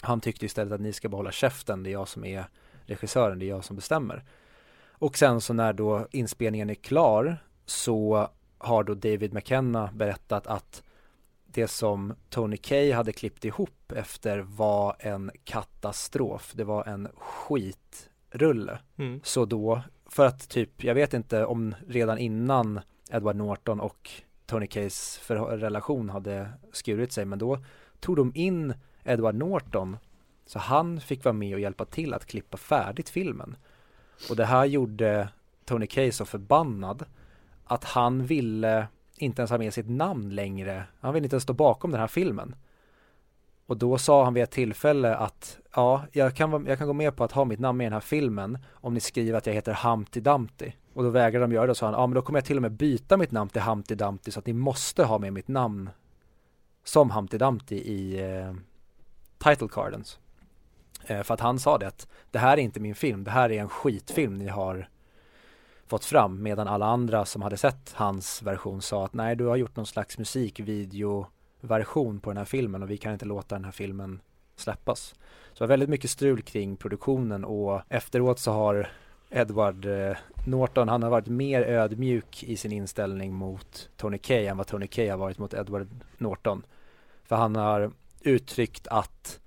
han tyckte istället att ni ska behålla käften, det är jag som är regissören, det är jag som bestämmer. Och sen så när då inspelningen är klar så har då David McKenna berättat att det som Tony Kaye hade klippt ihop efter var en katastrof. Det var en skit skitrulle. Mm. Så då, för att typ, jag vet inte om redan innan Edward Norton och Tony Kays relation hade skurit sig, men då tog de in Edward Norton så han fick vara med och hjälpa till att klippa färdigt filmen. Och det här gjorde Tony Kaye så förbannad att han ville inte ens ha med sitt namn längre. Han ville inte ens stå bakom den här filmen. Och då sa han vid ett tillfälle att ja, jag kan, jag kan gå med på att ha mitt namn med i den här filmen om ni skriver att jag heter Humpty Dumpty. Och då vägrade de göra det och sa han, ja men då kommer jag till och med byta mitt namn till Humpty Dumpty så att ni måste ha med mitt namn som Humpty Dumpty i eh, title cardens. Eh, för att han sa det att det här är inte min film, det här är en skitfilm ni har fått fram medan alla andra som hade sett hans version sa att nej du har gjort någon slags musikvideo version på den här filmen och vi kan inte låta den här filmen släppas. Så det var väldigt mycket strul kring produktionen och efteråt så har Edward eh, Norton, han har varit mer ödmjuk i sin inställning mot Tony Kaye än vad Tony Kaye har varit mot Edward Norton. För han har uttryckt att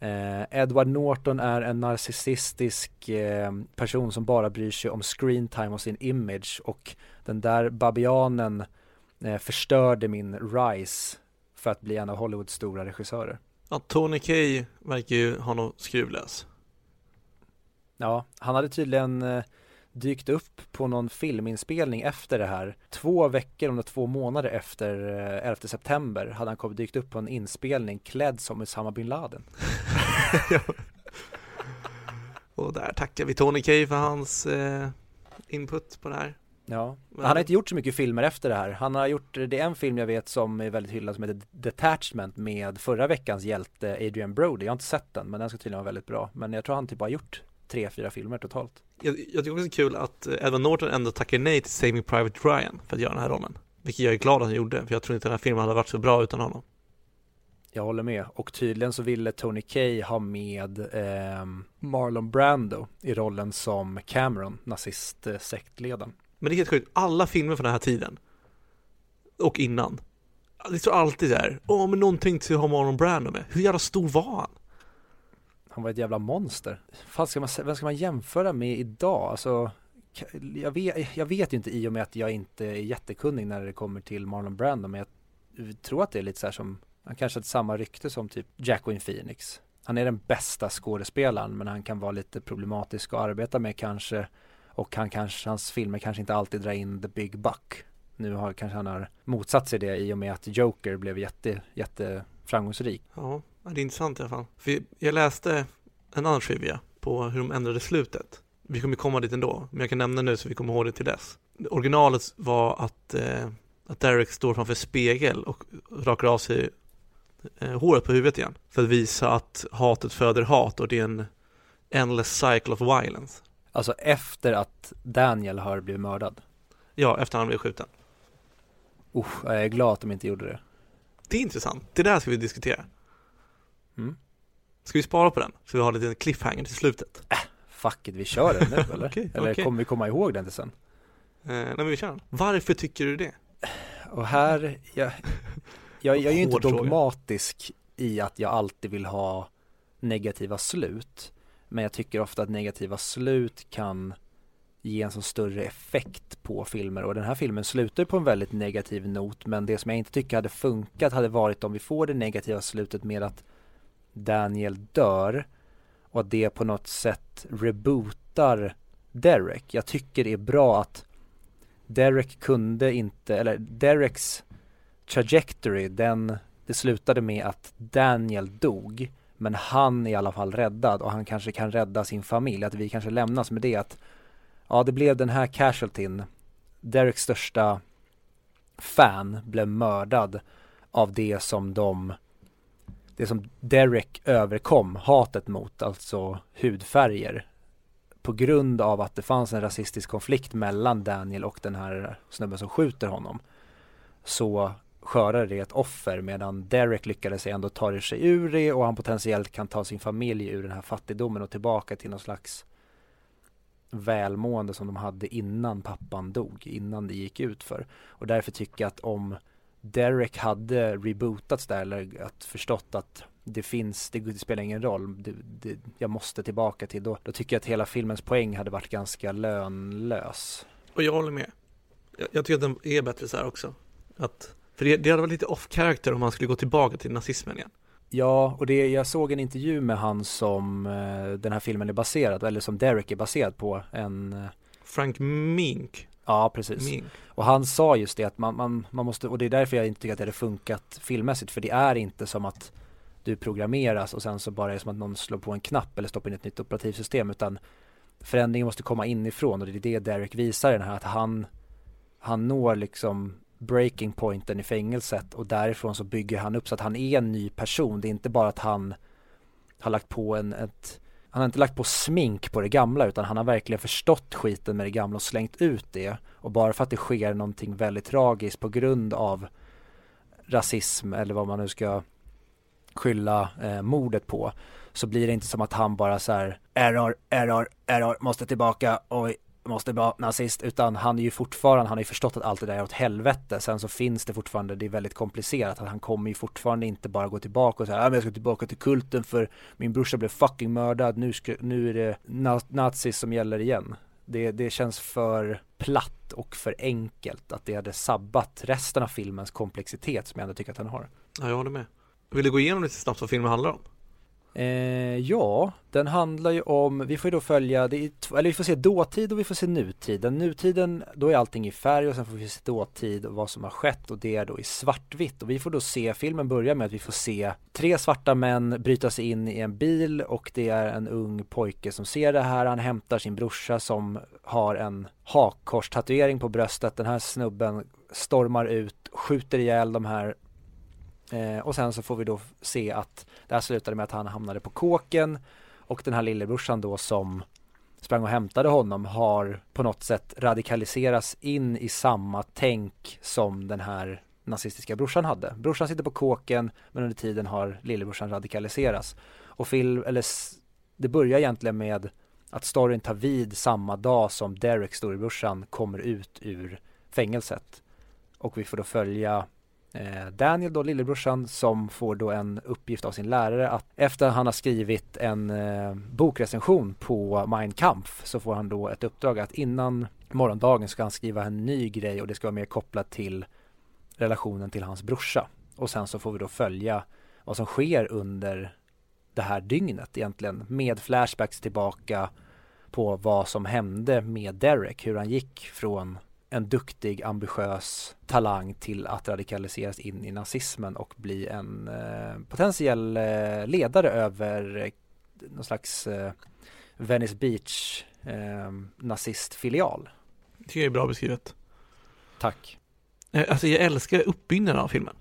Eh, Edward Norton är en narcissistisk eh, person som bara bryr sig om screen time och sin image och den där babianen eh, förstörde min rise för att bli en av Hollywoods stora regissörer. Ja, Tony Kaye verkar ju ha något skruvlös. Ja, han hade tydligen eh, dykt upp på någon filminspelning efter det här. Två veckor, om det två månader efter 11 eh, september hade han kommit dykt upp på en inspelning klädd som Usama bin Laden. Och där tackar vi Tony Kaye för hans eh, input på det här. Ja, Men... han har inte gjort så mycket filmer efter det här. Han har gjort, det är en film jag vet som är väldigt hyllad som heter Detachment med förra veckans hjälte Adrian Brody. Jag har inte sett den, men den ska tydligen vara väldigt bra. Men jag tror han typ har gjort tre, fyra filmer totalt. Jag, jag tycker också det är kul att eh, Edward Norton ändå tackar nej till Saving Private Ryan för att göra den här rollen. Vilket jag är glad att han gjorde, för jag tror inte den här filmen hade varit så bra utan honom. Jag håller med. Och tydligen så ville Tony Kaye ha med eh, Marlon Brando i rollen som Cameron, nazistsektledaren. Men det är helt sjukt, alla filmer från den här tiden och innan. Det står alltid där, åh men någonting till att ha Marlon Brando med. Hur jävla stor var han? Han var ett jävla monster. Fan ska man, vem ska man jämföra med idag? Alltså, jag vet, jag vet ju inte i och med att jag inte är jättekunnig när det kommer till Marlon Brando, men jag tror att det är lite så här som, han kanske har samma rykte som typ Jacqueline Phoenix. Han är den bästa skådespelaren, men han kan vara lite problematisk att arbeta med kanske. Och han kanske, hans filmer kanske inte alltid drar in the big buck. Nu har kanske han har motsatt sig det i och med att Joker blev jätte, jätte framgångsrik. Ja, det är intressant i alla fall. För jag läste en annan trivia på hur de ändrade slutet. Vi kommer komma dit ändå, men jag kan nämna nu så vi kommer ihåg det till dess. Originalet var att, eh, att Derek står framför spegel och rakar av sig eh, håret på huvudet igen. För att visa att hatet föder hat och det är en endless cycle of violence. Alltså efter att Daniel har blivit mördad? Ja, efter han blev skjuten. Usch, jag är glad att de inte gjorde det. Det är intressant. Det där ska vi diskutera. Mm. Ska vi spara på den? Så vi har lite cliffhanger till slutet? Äh, fuck it, vi kör den nu eller? okay, eller okay. kommer vi komma ihåg den till sen? Eh, nej men vi kör den. Varför tycker du det? Och här, jag, jag, jag är ju inte dogmatisk i att jag alltid vill ha negativa slut. Men jag tycker ofta att negativa slut kan ge en så större effekt på filmer och den här filmen slutar på en väldigt negativ not men det som jag inte tycker hade funkat hade varit om vi får det negativa slutet med att Daniel dör och att det på något sätt rebootar Derek. Jag tycker det är bra att Derek kunde inte, eller Dereks trajectory, den, det slutade med att Daniel dog. Men han är i alla fall räddad och han kanske kan rädda sin familj. Att vi kanske lämnas med det att ja, det blev den här casualtyn. Dereks största fan blev mördad av det som de det som Derek överkom hatet mot, alltså hudfärger på grund av att det fanns en rasistisk konflikt mellan Daniel och den här snubben som skjuter honom så skördade det ett offer medan Derek lyckades ändå ta sig ur det och han potentiellt kan ta sin familj ur den här fattigdomen och tillbaka till någon slags välmående som de hade innan pappan dog, innan det gick ut för. Och därför tycker jag att om Derek hade rebootats där eller att förstått att det finns, det, spelar ingen roll, det, det, jag måste tillbaka till då, då tycker jag att hela filmens poäng hade varit ganska lönlös. Och jag håller med. Jag, jag tycker att den är bättre så här också. Att, för det, det hade varit lite off-character om man skulle gå tillbaka till nazismen igen. Ja, och det, jag såg en intervju med han som eh, den här filmen är baserad, eller som Derek är baserad på, en eh, Frank Mink. Ja, precis. Mink. Och han sa just det att man, man, man måste, och det är därför jag inte tycker att det hade funkat filmmässigt, för det är inte som att du programmeras och sen så bara är det som att någon slår på en knapp eller stoppar in ett nytt operativsystem utan förändringen måste komma inifrån och det är det Derek visar den här att han han når liksom breaking pointen i fängelset och därifrån så bygger han upp så att han är en ny person. Det är inte bara att han har lagt på en, ett, han har inte lagt på smink på det gamla utan han har verkligen förstått skiten med det gamla och slängt ut det. Och bara för att det sker någonting väldigt tragiskt på grund av rasism eller vad man nu ska skylla eh, mordet på så blir det inte som att han bara så här error, error, error, måste tillbaka, oj, måste vara nazist utan han är ju fortfarande, han har ju förstått att allt det där är åt helvete sen så finns det fortfarande, det är väldigt komplicerat att han kommer ju fortfarande inte bara gå tillbaka och säga jag ska tillbaka till kulten för min brorsa blev fucking mördad, nu, ska, nu är det na nazis som gäller igen det, det känns för platt och för enkelt att det hade sabbat resten av filmens komplexitet som jag ändå tycker att den har. Ja, jag håller med. Vill du gå igenom lite snabbt vad filmen handlar om? Eh, ja, den handlar ju om, vi får ju då följa, det är, eller vi får se dåtid och vi får se nutid. Den nutiden, då är allting i färg och sen får vi se dåtid och vad som har skett och det är då i svartvitt. Och vi får då se, filmen börjar med att vi får se tre svarta män bryta sig in i en bil och det är en ung pojke som ser det här. Han hämtar sin brorsa som har en hakkorstatuering på bröstet. Den här snubben stormar ut, skjuter ihjäl de här Eh, och sen så får vi då se att det här slutade med att han hamnade på kåken och den här lillebrorsan då som sprang och hämtade honom har på något sätt radikaliserats in i samma tänk som den här nazistiska brorsan hade. Brorsan sitter på kåken men under tiden har lillebrorsan radikaliserats. Och film, eller det börjar egentligen med att storyn tar vid samma dag som Derek, storebrorsan, kommer ut ur fängelset. Och vi får då följa Eh, Daniel då, lillebrorsan, som får då en uppgift av sin lärare att efter han har skrivit en eh, bokrecension på Mein Kampf så får han då ett uppdrag att innan morgondagen ska han skriva en ny grej och det ska vara mer kopplat till relationen till hans brorsa. Och sen så får vi då följa vad som sker under det här dygnet egentligen med flashbacks tillbaka på vad som hände med Derek, hur han gick från en duktig, ambitiös talang till att radikaliseras in i nazismen och bli en eh, potentiell eh, ledare över eh, någon slags eh, Venice Beach eh, nazistfilial. Det tycker jag är bra beskrivet. Tack. Eh, alltså jag älskar uppbyggnaden av filmen.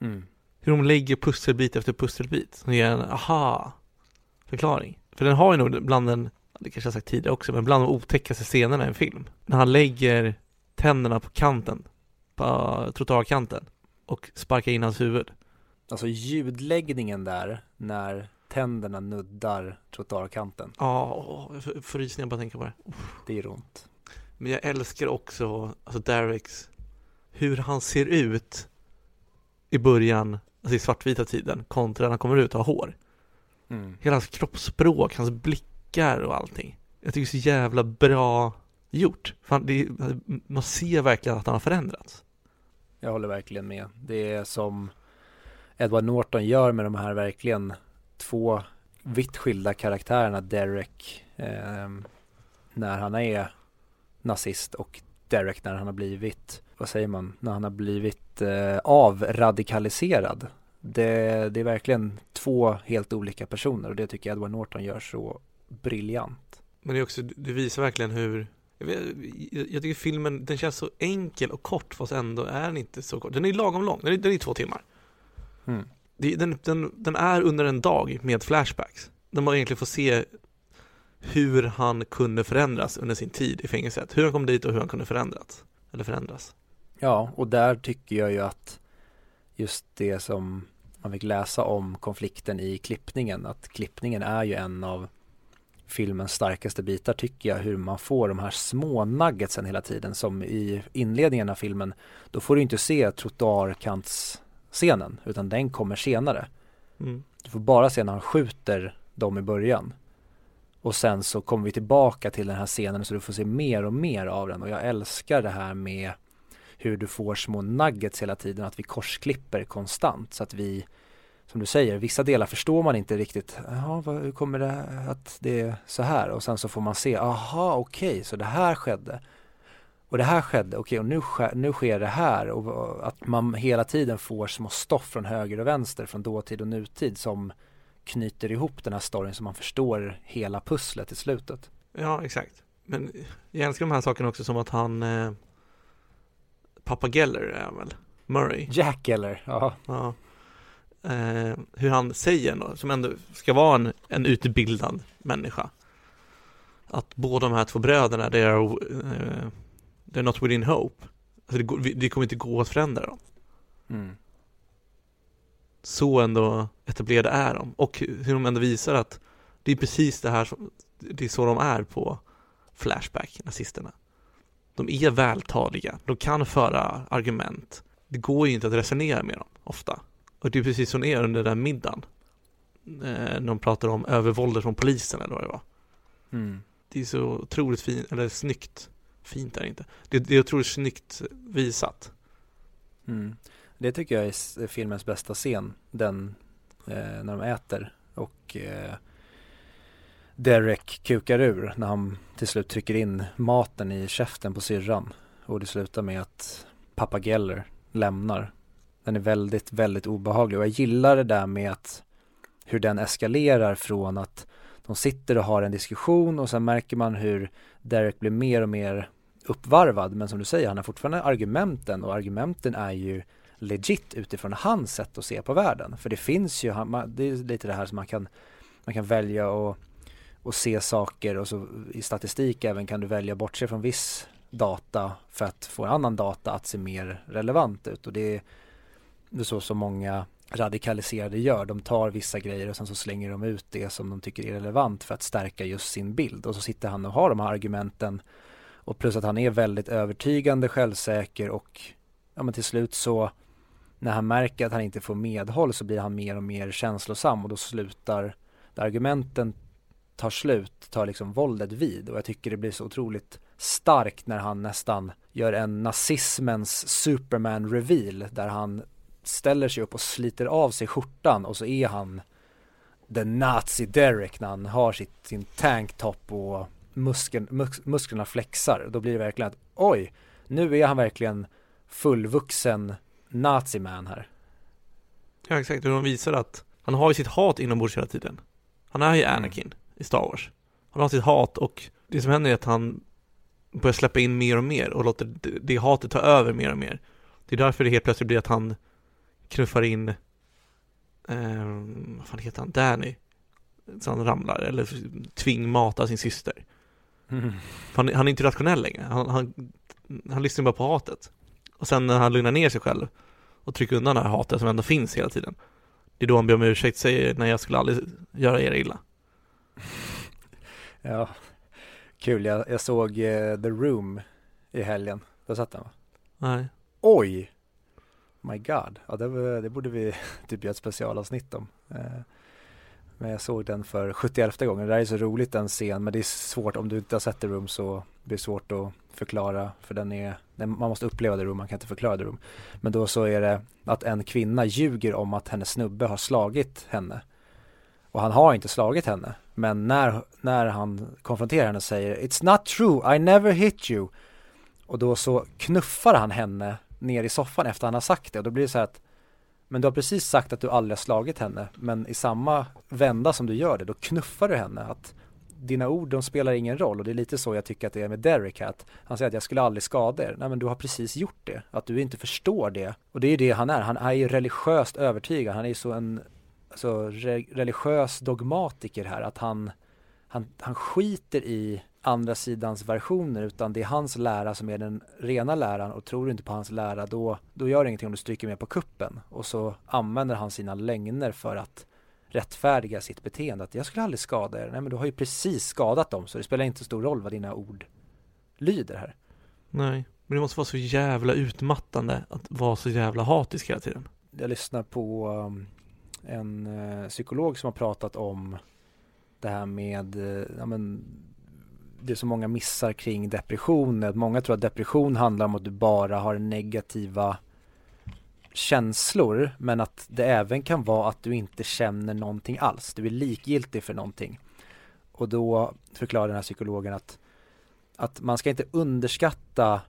Mm. Hur de lägger pusselbit efter pusselbit som ger en aha förklaring. För den har ju nog bland den det kanske jag sagt tidigare också, men bland de otäckaste scenerna i en film. När han lägger tänderna på kanten, på trottoarkanten och sparkar in hans huvud. Alltså ljudläggningen där, när tänderna nuddar trottoarkanten. Ja, jag får rysningar bara tänka på det. Det gör ont. Men jag älskar också, alltså Dereks, hur han ser ut i början, alltså i svartvita tiden, kontra när han kommer ut och har hår. Mm. Hela hans kroppsspråk, hans blick blickar och allting. Jag tycker det är så jävla bra gjort. Fan, det, är- man ser verkligen att han har förändrats. Jag håller verkligen med. Det är som Edward Norton gör med de här verkligen två vitt skilda karaktärerna Derek eh, när han är nazist och Derek när han har blivit, vad säger man, när han har blivit eh, avradikaliserad. Det, det är verkligen två helt olika personer och det tycker jag Edward Norton gör så briljant. Men det är också, det visar verkligen hur jag, vet, jag jag tycker filmen, den känns så enkel och kort fast ändå är den inte så kort. Den är lagom lång, den är, den är två timmar. Mm. Det, den, den, den är under en dag med flashbacks. Där man egentligen får se hur han kunde förändras under sin tid i fängelset. Hur han kom dit och hur han kunde förändras. Eller förändras. Ja, och där tycker jag ju att just det som man fick läsa om konflikten i klippningen, att klippningen är ju en av filmens starkaste bitar tycker jag, hur man får de här små nuggetsen hela tiden som i inledningen av filmen, då får du inte se trottoarkantsscenen, utan den kommer senare. Mm. Du får bara se när han skjuter dem i början. Och sen så kommer vi tillbaka till den här scenen så du får se mer och mer av den och jag älskar det här med hur du får små nuggets hela tiden, att vi korsklipper konstant så att vi som du säger, vissa delar förstår man inte riktigt. Jaha, hur kommer det att det är så här? Och sen så får man se, aha, okej, så det här skedde. Och det här skedde, okej, och nu, sker, nu sker det här. Och, att man hela tiden får små stoff från höger och vänster, från dåtid och nutid som knyter ihop den här storyn så man förstår hela pusslet i slutet. Ja, exakt. Men jag älskar de här sakerna också som att han eh, Pappa Geller är väl? Murray. Jack eller? Ja. Ja. Eh, hur han säger då, som ändå ska vara en, en utbildad människa. Att båda de här två bröderna, they are, eh, they're not within hope. Alltså det, går, det kommer inte gå att förändra dem. Mm. Så ändå etablerade är de. Och hur de ändå visar att det är precis det här som, det är så de är på Flashback, nazisterna. De är vältaliga, de kan föra argument. Det går ju inte att resonera med dem ofta. Och det är precis som det är under den middagen. Eh, när de pratar om övervåldet från polisen eller vad det var. Mm. Det är så otroligt fint, eller snyggt. Fint är det inte. Det, det är otroligt snyggt visat. Mm. Det tycker jag är filmens bästa scen, den eh, när de äter och eh, Derek kukar ur när han till slut trycker in maten i käften på syrran och det slutar med att pappa Geller lämnar. Den är väldigt, väldigt obehaglig. Och jag gillar det där med att hur den eskalerar från att de sitter och har en diskussion och sen märker man hur Derek blir mer och mer uppvarvad. Men som du säger han har fortfarande argumenten och argumenten är ju legit utifrån hans sätt att se på världen. För det finns ju, det är lite det här som man kan, man kan välja och, och se saker och så i statistik även kan du välja bortse från viss data för att få en annan data att se mer relevant ut. Och det är, det är så som många radikaliserade gör. De tar vissa grejer och sen så slänger de ut det som de tycker är relevant för att stärka just sin bild. Och så sitter han och har de här argumenten. Och plus att han är väldigt övertygande, självsäker och ja men till slut så när han märker att han inte får medhåll så blir han mer och mer känslosam och då slutar, där argumenten tar slut, tar liksom våldet vid. Och jag tycker det blir så otroligt starkt när han nästan gör en nazismens superman reveal där han ställer sig upp och sliter av sig skjortan och så är han the nazi Derek när han har sitt, sin tanktop och muskeln, mus, musklerna flexar. Då blir det verkligen att oj, nu är han verkligen fullvuxen naziman här. Ja, exakt. Och de visar att han har ju sitt hat inombords hela tiden. Han är ju Anakin i Star Wars. Han har sitt hat och det som händer är att han börjar släppa in mer och mer och låter det, det hatet ta över mer och mer. Det är därför det helt plötsligt blir att han knuffar in, eh, vad fan heter han, Danny. Så han ramlar eller tvingmatar sin syster. Mm. Han, han är inte rationell längre. Han, han, han lyssnar bara på hatet. Och sen när han lugnar ner sig själv och trycker undan det här hatet som ändå finns hela tiden. Det är då han ber om ursäkt, säger nej jag skulle aldrig göra er illa. Ja, kul. Jag, jag såg eh, The Room i helgen. Där satt den va? Nej. Oj! My God. Ja, det, det borde vi typ göra ett specialavsnitt om. Eh, men jag såg den för 71 gången. Det där är så roligt den scen men det är svårt om du inte har sett The Room så blir det svårt att förklara för den är, man måste uppleva The Room, man kan inte förklara The Room. Men då så är det att en kvinna ljuger om att hennes snubbe har slagit henne. Och han har inte slagit henne. Men när, när han konfronterar henne och säger It's not true, I never hit you. Och då så knuffar han henne ner i soffan efter han har sagt det och då blir det så här att men du har precis sagt att du aldrig har slagit henne men i samma vända som du gör det då knuffar du henne att dina ord de spelar ingen roll och det är lite så jag tycker att det är med Derek här att han säger att jag skulle aldrig skada er. Nej men du har precis gjort det. Att du inte förstår det. Och det är ju det han är. Han är ju religiöst övertygad. Han är ju så en alltså, re religiös dogmatiker här att han, han, han skiter i andra sidans versioner utan det är hans lära som är den rena läran och tror du inte på hans lära då, då gör det ingenting om du stryker med på kuppen och så använder han sina lögner för att rättfärdiga sitt beteende att jag skulle aldrig skada er. Nej men du har ju precis skadat dem så det spelar inte stor roll vad dina ord lyder här. Nej, men det måste vara så jävla utmattande att vara så jävla hatisk hela tiden. Jag lyssnar på um, en uh, psykolog som har pratat om det här med, uh, ja men det är så många missar kring depression. Många tror att depression handlar om att du bara har negativa känslor men att det även kan vara att du inte känner någonting alls. Du är likgiltig för någonting. Och då förklarar den här psykologen att, att man ska inte underskatta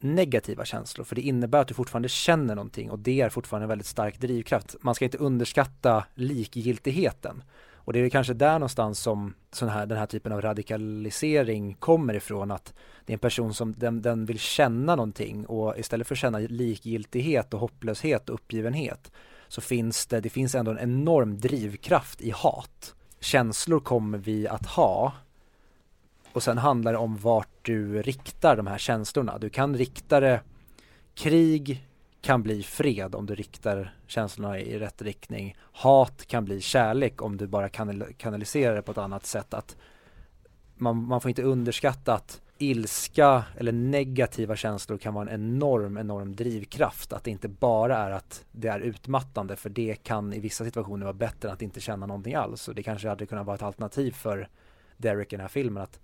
negativa känslor för det innebär att du fortfarande känner någonting och det är fortfarande en väldigt stark drivkraft. Man ska inte underskatta likgiltigheten. Och det är kanske där någonstans som sån här, den här typen av radikalisering kommer ifrån att det är en person som den, den vill känna någonting och istället för att känna likgiltighet och hopplöshet och uppgivenhet så finns det, det finns ändå en enorm drivkraft i hat. Känslor kommer vi att ha och sen handlar det om vart du riktar de här känslorna. Du kan rikta det krig, kan bli fred om du riktar känslorna i rätt riktning. Hat kan bli kärlek om du bara kanal kanaliserar det på ett annat sätt. Att man, man får inte underskatta att ilska eller negativa känslor kan vara en enorm, enorm drivkraft. Att det inte bara är att det är utmattande för det kan i vissa situationer vara bättre än att inte känna någonting alls. Och det kanske hade kunnat vara ett alternativ för Derek i den här filmen att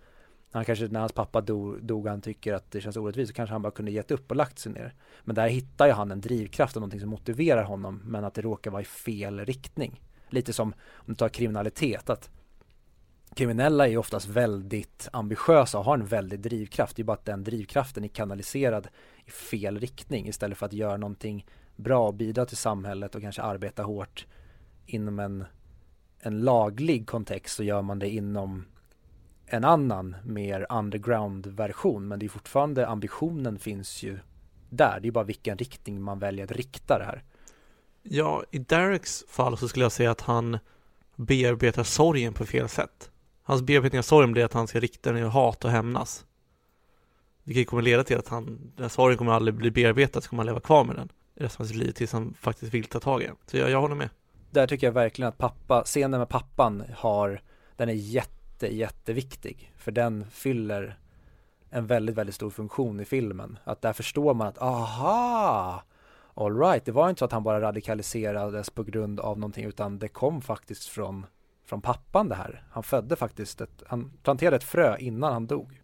han kanske, när hans pappa dog, dog han tycker att det känns orättvist så kanske han bara kunde gett upp och lagt sig ner. Men där hittar ju han en drivkraft och någonting som motiverar honom men att det råkar vara i fel riktning. Lite som om du tar kriminalitet att kriminella är ju oftast väldigt ambitiösa och har en väldig drivkraft. Det är bara att den drivkraften är kanaliserad i fel riktning istället för att göra någonting bra och bidra till samhället och kanske arbeta hårt inom en, en laglig kontext så gör man det inom en annan mer underground version men det är fortfarande ambitionen finns ju där. Det är bara vilken riktning man väljer att rikta det här. Ja, i Dereks fall så skulle jag säga att han bearbetar sorgen på fel sätt. Hans bearbetning av sorgen blir att han ska rikta den i hat och hämnas. Vilket kommer leda till att han, den sorgen kommer aldrig bli bearbetad, så kommer han leva kvar med den resten av sitt liv tills han faktiskt vill ta tag i den. Så jag, jag håller med. Där tycker jag verkligen att pappa, scenen med pappan har, den är jätte jätte, jätteviktig. För den fyller en väldigt, väldigt stor funktion i filmen. Att där förstår man att, aha! Alright, det var inte så att han bara radikaliserades på grund av någonting utan det kom faktiskt från, från pappan det här. Han födde faktiskt ett, han planterade ett frö innan han dog.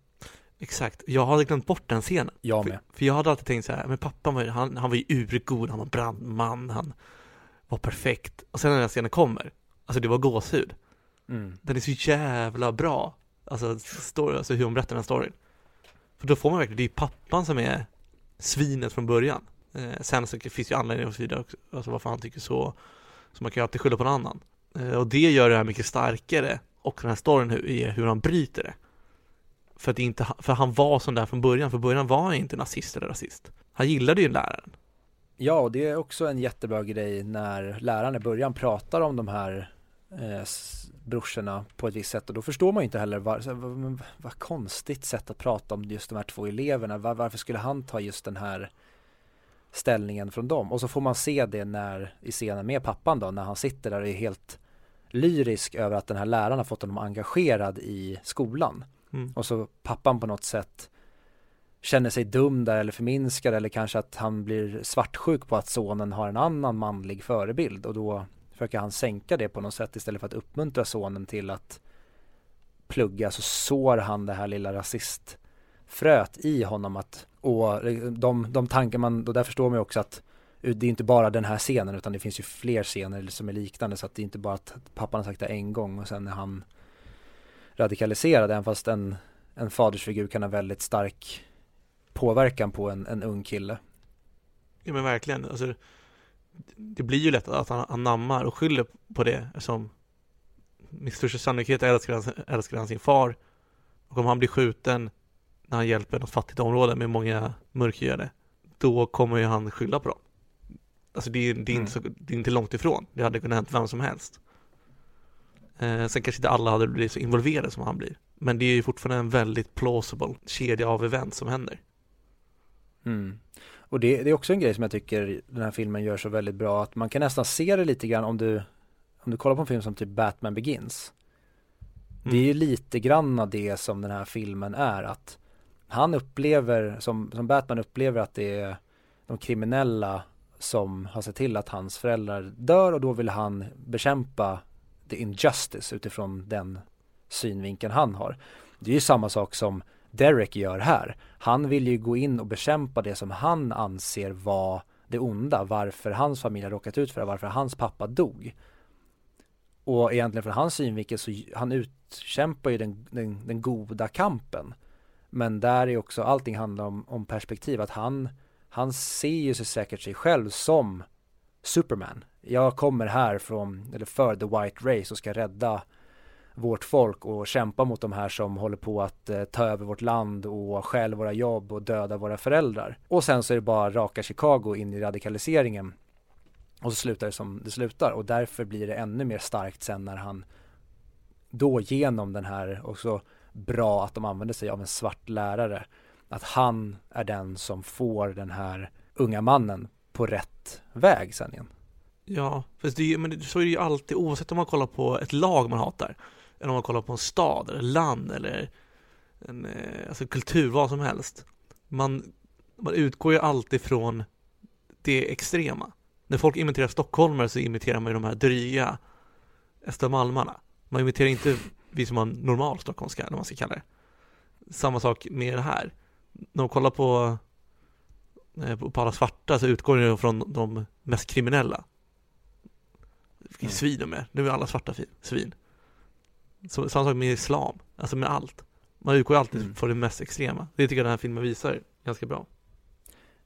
Exakt, jag hade glömt bort den scenen. Jag med. För, för jag hade alltid tänkt så här, men pappan var ju, han, han var ju urgod, han var brandman, han var perfekt. Och sen när den scenen kommer, alltså det var gåshud. Mm. Den är så jävla bra. Alltså, story, alltså hur hon berättar den storyn. För då får man verkligen, det är pappan som är svinet från början. Eh, sen så finns ju anledningar och så vidare också, alltså varför han tycker så. Så man kan ju alltid skylla på någon annan. Eh, och det gör det här mycket starkare. Och den här storyn är hur han bryter det. För att inte, för han var sån där från början, för början var han inte nazist eller rasist. Han gillade ju läraren. Ja, och det är också en jättebra grej när läraren i början pratar om de här eh, brorsorna på ett visst sätt och då förstår man ju inte heller vad, vad, vad konstigt sätt att prata om just de här två eleverna. Var, varför skulle han ta just den här ställningen från dem? Och så får man se det när i scenen med pappan då när han sitter där och är helt lyrisk över att den här läraren har fått honom engagerad i skolan. Mm. Och så pappan på något sätt känner sig dum där eller förminskad eller kanske att han blir svartsjuk på att sonen har en annan manlig förebild och då försöker han sänka det på något sätt istället för att uppmuntra sonen till att plugga så sår han det här lilla rasistfröet i honom att och eh, de, de tankar man, och där förstår man ju också att eh, det är inte bara den här scenen utan det finns ju fler scener som är liknande så att det är inte bara att pappan har sagt det en gång och sen är han radikaliserad även fast en, en fadersfigur kan ha väldigt stark påverkan på en, en ung kille. Ja men verkligen, alltså det blir ju lätt att han anammar och skyller på det som med största sannolikhet älskar han, älskar han sin far och om han blir skjuten när han hjälper något fattigt område med många mörkhyade då kommer ju han skylla på dem. Alltså det är, det är, mm. inte, så, det är inte långt ifrån. Det hade kunnat hänt vem som helst. Eh, sen kanske inte alla hade blivit så involverade som han blir. Men det är ju fortfarande en väldigt plausible kedja av event som händer. Mm. Och det, det, är också en grej som jag tycker den här filmen gör så väldigt bra att man kan nästan se det lite grann om du om du kollar på en film som typ Batman Begins. Mm. Det är ju lite grann av det som den här filmen är att han upplever, som, som Batman upplever att det är de kriminella som har sett till att hans föräldrar dör och då vill han bekämpa the injustice utifrån den synvinkeln han har. Det är ju samma sak som Derek gör här. Han vill ju gå in och bekämpa det som han anser var det onda, varför hans familj har råkat ut för det, varför hans pappa dog. Och egentligen från hans synvinkel så han utkämpar ju den, den, den goda kampen. Men där är också allting handlar om, om perspektiv, att han, han ser ju sig säkert sig själv som Superman. Jag kommer här från, eller för the white race och ska rädda vårt folk och kämpa mot de här som håller på att eh, ta över vårt land och stjäl våra jobb och döda våra föräldrar. Och sen så är det bara raka Chicago in i radikaliseringen. Och så slutar det som det slutar och därför blir det ännu mer starkt sen när han då genom den här också bra att de använder sig av en svart lärare. Att han är den som får den här unga mannen på rätt väg sen igen. Ja, fast det, men så är det ju alltid oavsett om man kollar på ett lag man hatar eller om man kollar på en stad eller land eller en eh, alltså kultur, vad som helst. Man, man utgår ju alltid från det extrema. När folk imiterar stockholmare så imiterar man ju de här dryga östermalmarna. Man imiterar inte vi som har normal stockholmska, eller vad man ska kalla det. Samma sak med det här. När man kollar på, eh, på alla svarta så utgår det från de mest kriminella. Mm. svin de är. Nu är alla svarta svin. Så, samma sak med islam, alltså med allt. Man utgår alltid mm. från det mest extrema. Det tycker jag den här filmen visar ganska bra.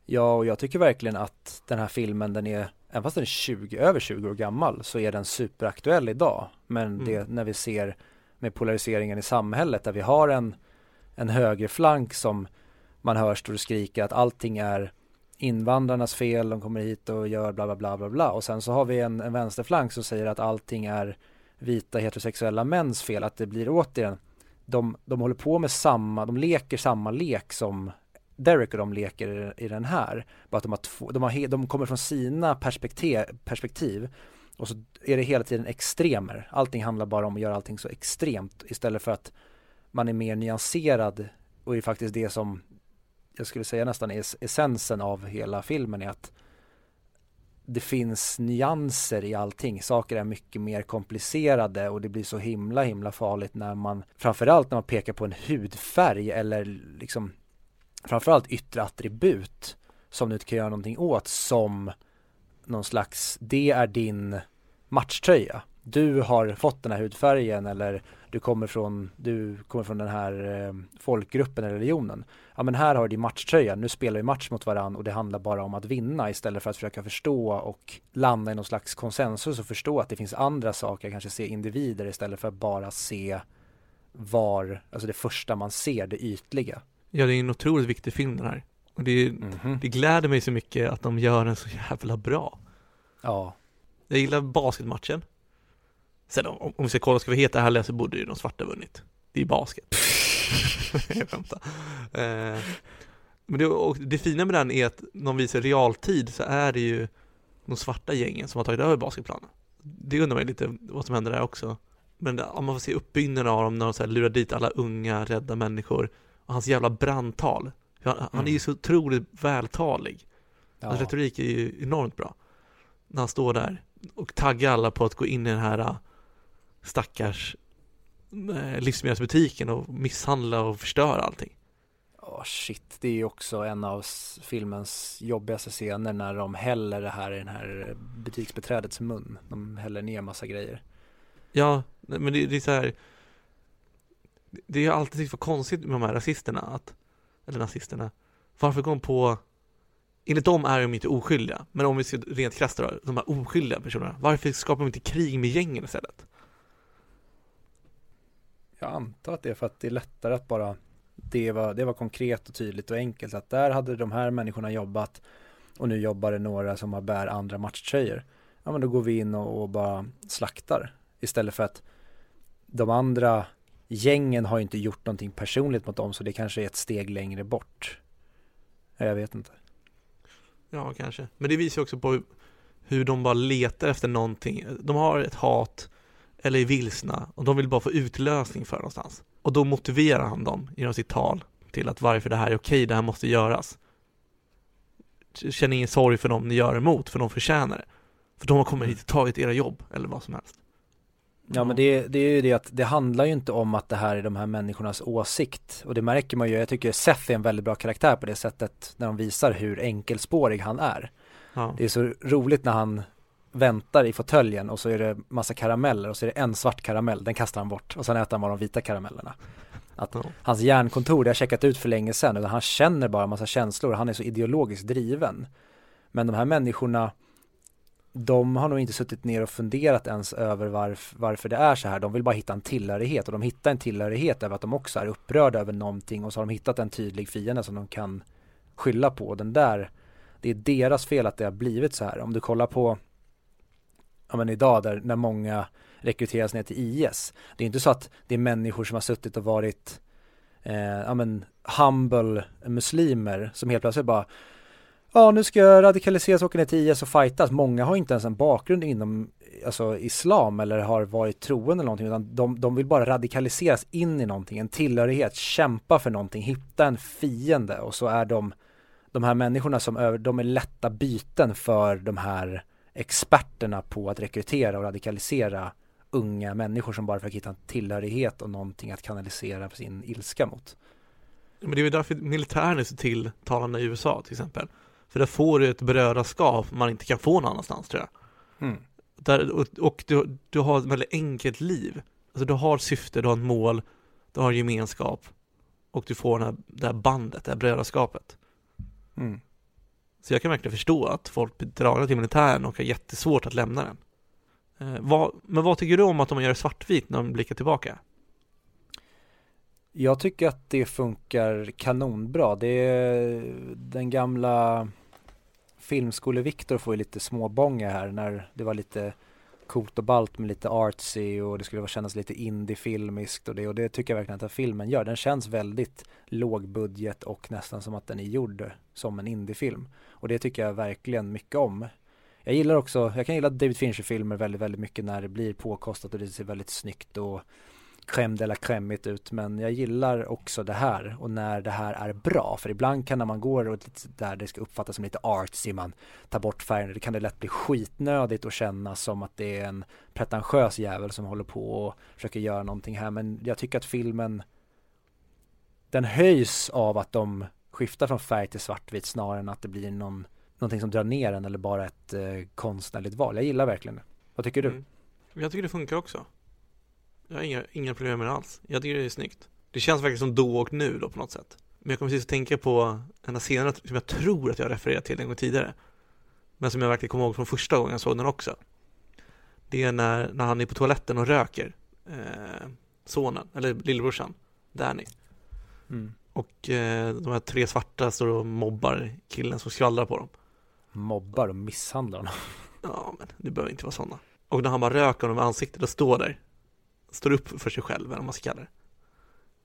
Ja, och jag tycker verkligen att den här filmen, den är, även fast den är 20, över 20 år gammal, så är den superaktuell idag. Men mm. det, när vi ser med polariseringen i samhället, där vi har en, en högerflank som man hör står och skrika att allting är invandrarnas fel, de kommer hit och gör bla bla bla bla bla. Och sen så har vi en, en vänsterflank som säger att allting är vita heterosexuella mäns fel, att det blir återigen de, de håller på med samma, de leker samma lek som Derek och de leker i den här. Bara att de har två, de, har, de kommer från sina perspektiv, perspektiv och så är det hela tiden extremer. Allting handlar bara om att göra allting så extremt istället för att man är mer nyanserad och är faktiskt det som jag skulle säga nästan är essensen av hela filmen är att det finns nyanser i allting. Saker är mycket mer komplicerade och det blir så himla himla farligt när man framförallt när man pekar på en hudfärg eller liksom framförallt yttre attribut som du inte kan göra någonting åt som någon slags, det är din matchtröja. Du har fått den här hudfärgen eller du kommer från, du kommer från den här eh, folkgruppen eller religionen. Ja men här har du din matchtröja, nu spelar vi match mot varandra och det handlar bara om att vinna istället för att försöka förstå och landa i någon slags konsensus och förstå att det finns andra saker, kanske se individer istället för att bara se var, alltså det första man ser, det ytliga. Ja, det är en otroligt viktig film den här. Och det, mm -hmm. det gläder mig så mycket att de gör den så jävla bra. Ja. Jag gillar basketmatchen. Sen om, om vi ska kolla, ska vi heta härliga så borde ju de svarta vunnit. Det är basket. jag skämtar. Eh, men det, och det fina med den är att när de visar realtid så är det ju de svarta gängen som har tagit över basketplanen. Det undrar man lite vad som händer där också. Men om man får se uppbyggnaden av dem när de så här lurar dit alla unga, rädda människor och hans jävla brandtal. Han, mm. han är ju så otroligt vältalig. Ja. Hans retorik är ju enormt bra. När han står där och tagga alla på att gå in i den här stackars äh, livsmedelsbutiken och misshandla och förstöra allting. Åh oh, shit, det är ju också en av filmens jobbigaste scener när de häller det här i den här butiksbeträdets mun. De häller ner massa grejer. Ja, men det, det är så här. Det är alltid så konstigt med de här rasisterna att, eller nazisterna. Varför går de på Enligt dem är de inte oskyldiga, men om vi ser rent krasst de här oskyldiga personerna, varför skapar de inte krig med gängen istället? Jag antar att det är för att det är lättare att bara det var, det var konkret och tydligt och enkelt att där hade de här människorna jobbat och nu jobbar det några som har bär andra matchtröjor. Ja men då går vi in och, och bara slaktar istället för att de andra gängen har inte gjort någonting personligt mot dem så det kanske är ett steg längre bort. Jag vet inte. Ja, kanske. Men det visar också på hur de bara letar efter någonting. De har ett hat eller är vilsna och de vill bara få utlösning för någonstans. Och då motiverar han dem genom sitt tal till att varför det här är okej, det här måste göras. Känn ingen sorg för dem ni gör emot, för de förtjänar det. För de har kommit hit och tagit era jobb, eller vad som helst. Ja men det, det är ju det att det handlar ju inte om att det här är de här människornas åsikt och det märker man ju, jag tycker Seth är en väldigt bra karaktär på det sättet när de visar hur enkelspårig han är. Ja. Det är så roligt när han väntar i fåtöljen och så är det massa karameller och så är det en svart karamell, den kastar han bort och sen äter han bara de vita karamellerna. Att ja. hans hjärnkontor, det har checkat ut för länge sedan, utan han känner bara massa känslor, han är så ideologiskt driven. Men de här människorna de har nog inte suttit ner och funderat ens över varf, varför det är så här. De vill bara hitta en tillhörighet och de hittar en tillhörighet över att de också är upprörda över någonting och så har de hittat en tydlig fiende som de kan skylla på. Den där, det är deras fel att det har blivit så här. Om du kollar på, ja men idag där, när många rekryteras ner till IS. Det är inte så att det är människor som har suttit och varit, eh, ja men humble muslimer som helt plötsligt bara ja nu ska jag radikaliseras och åka ner till IS och fightas. Många har inte ens en bakgrund inom alltså, islam eller har varit troende eller någonting utan de, de vill bara radikaliseras in i någonting, en tillhörighet, kämpa för någonting, hitta en fiende och så är de de här människorna som över, de är lätta byten för de här experterna på att rekrytera och radikalisera unga människor som bara försöker hitta en tillhörighet och någonting att kanalisera sin ilska mot. Men det är ju därför militären är så tilltalande i USA till exempel. För där får du ett brödraskap man inte kan få någon annanstans tror jag. Mm. Där, och, och du, du har ett väldigt enkelt liv. Alltså du har syfte, du har ett mål, du har gemenskap och du får den här, det här bandet, det här brödraskapet. Mm. Så jag kan verkligen förstå att folk blir dragna till militären och har jättesvårt att lämna den. Eh, vad, men vad tycker du om att de gör det svartvit när de blickar tillbaka? Jag tycker att det funkar kanonbra. Det är den gamla Filmskole-Viktor får ju lite småbånga här när det var lite coolt och balt med lite artsy och det skulle kännas lite indie-filmiskt och det och det tycker jag verkligen att den filmen gör. Den känns väldigt lågbudget och nästan som att den är gjord som en indiefilm. Och det tycker jag verkligen mycket om. Jag gillar också, jag kan gilla David Fincher-filmer väldigt, väldigt mycket när det blir påkostat och det ser väldigt snyggt och crème de la crème ut men jag gillar också det här och när det här är bra för ibland kan när man går och där det ska uppfattas som lite artsy man tar bort färgen det kan det lätt bli skitnödigt och kännas som att det är en pretentiös jävel som håller på och försöker göra någonting här men jag tycker att filmen den höjs av att de skiftar från färg till svartvit snarare än att det blir någon någonting som drar ner den eller bara ett eh, konstnärligt val. Jag gillar verkligen det. Vad tycker du? Mm. Jag tycker det funkar också. Jag har inga, inga problem med det alls. Jag tycker det är snyggt. Det känns verkligen som då och nu då på något sätt. Men jag kommer precis att tänka på en scenerna som jag tror att jag refererat till en gång tidigare. Men som jag verkligen kommer ihåg från första gången jag såg den också. Det är när, när han är på toaletten och röker. Eh, sonen, eller lillebrorsan, Danny. Mm. Och eh, de här tre svarta står och mobbar killen som skvallrar på dem. Mobbar och misshandlar honom. Ja, men det behöver inte vara sådana. Och när han bara röker honom i ansiktet och står där står upp för sig själv, eller vad man ska kalla det.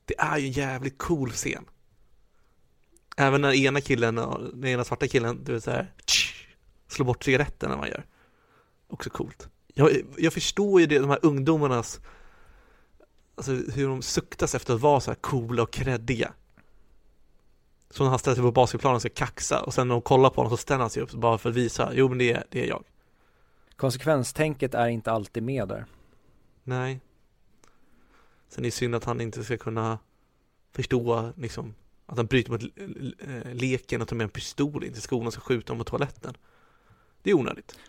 Det är ju en jävligt cool scen. Även när ena killen, den ena svarta killen, du vet såhär, slår bort cigaretten när man gör. Också coolt. Jag, jag förstår ju det, de här ungdomarnas, alltså hur de suktas efter att vara så här coola och kreddiga. Så när han ställer sig på basketplanen och ska kaxa och sen när de kollar på honom så ställer han sig upp bara för att visa, jo men det är, det är jag. konsekvenstänket är inte alltid med där. Nej. Sen är det synd att han inte ska kunna förstå liksom att han bryter mot eh, leken och tar med en pistol in till skolan och ska skjuta dem på toaletten. Det är onödigt.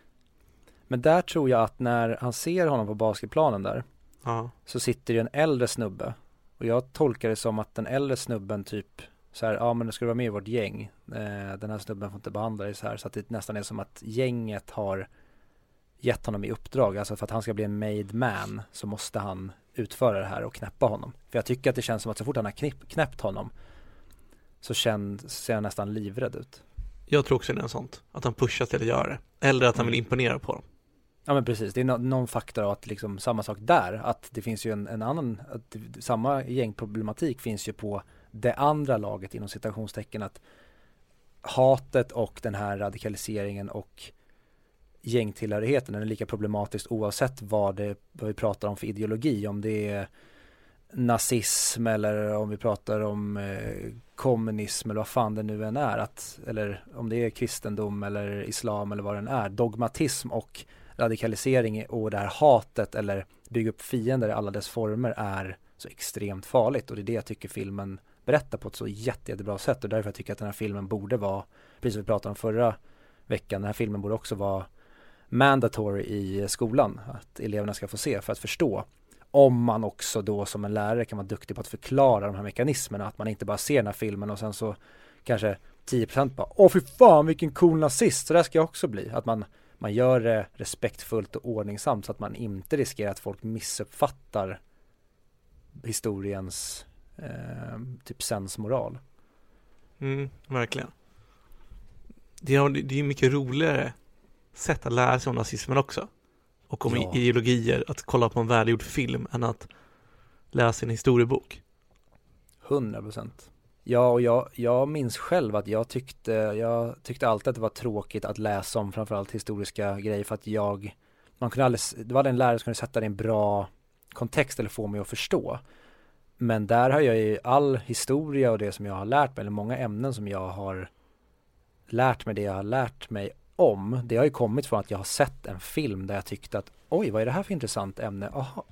Men där tror jag att när han ser honom på basketplanen där Ja. så sitter det en äldre snubbe och jag tolkar det som att den äldre snubben typ så här, ja men nu ska du vara med i vårt gäng. Eh, den här snubben får inte behandla dig så här så att det nästan är som att gänget har gett honom i uppdrag, alltså för att han ska bli en made man så måste han utföra det här och knäppa honom. För jag tycker att det känns som att så fort han har knipp, knäppt honom så känns, ser han nästan livrädd ut. Jag tror också det är något sånt. Att han pushas till att göra det. Eller att han vill Mm. imponera på dem. Ja men precis, det är no någon faktor av att liksom samma sak där, att det finns ju en, en annan, att det, samma gängproblematik finns ju på det andra laget inom citationstecken att hatet och den här radikaliseringen och gängtillhörigheten är lika problematiskt oavsett vad, det, vad vi pratar om för ideologi, om det är nazism eller om vi pratar om eh, kommunism eller vad fan det nu än är, att, eller om det är kristendom eller islam eller vad det än är, dogmatism och radikalisering och det här hatet eller bygga upp fiender i alla dess former är så extremt farligt. Och det är det jag tycker filmen berättar på ett så jätte, jättebra sätt. Och därför jag tycker att den här filmen borde vara, precis som vi pratade om förra veckan, den här filmen borde också vara mandatory i skolan, att eleverna ska få se för att förstå om man också då som en lärare kan vara duktig på att förklara de här mekanismerna, att man inte bara ser den här filmen och sen så kanske 10% bara, åh fy fan vilken cool nazist, så där ska jag också bli, att man man gör det respektfullt och ordningsamt så att man inte riskerar att folk missuppfattar historiens eh, typ sensmoral. Mm, verkligen. Det är, det är mycket roligare sätt att lära sig om nazismen också. Och om Ja. ideologier, att kolla på en välgjord film än att läsa en historiebok. 100 procent. Ja, och jag, jag minns själv att jag tyckte, jag tyckte alltid att det var tråkigt att läsa om framförallt historiska grejer för att jag, man kunde aldrig, det var en lärare som kunde sätta det i en bra kontext eller få mig att förstå. Men där har jag ju all historia och det som jag har lärt mig, eller många ämnen som jag har lärt mig det jag har lärt mig om, det har ju kommit från att jag har sett en film där jag tyckte att oj, vad är det här för intressant ämne? Aha,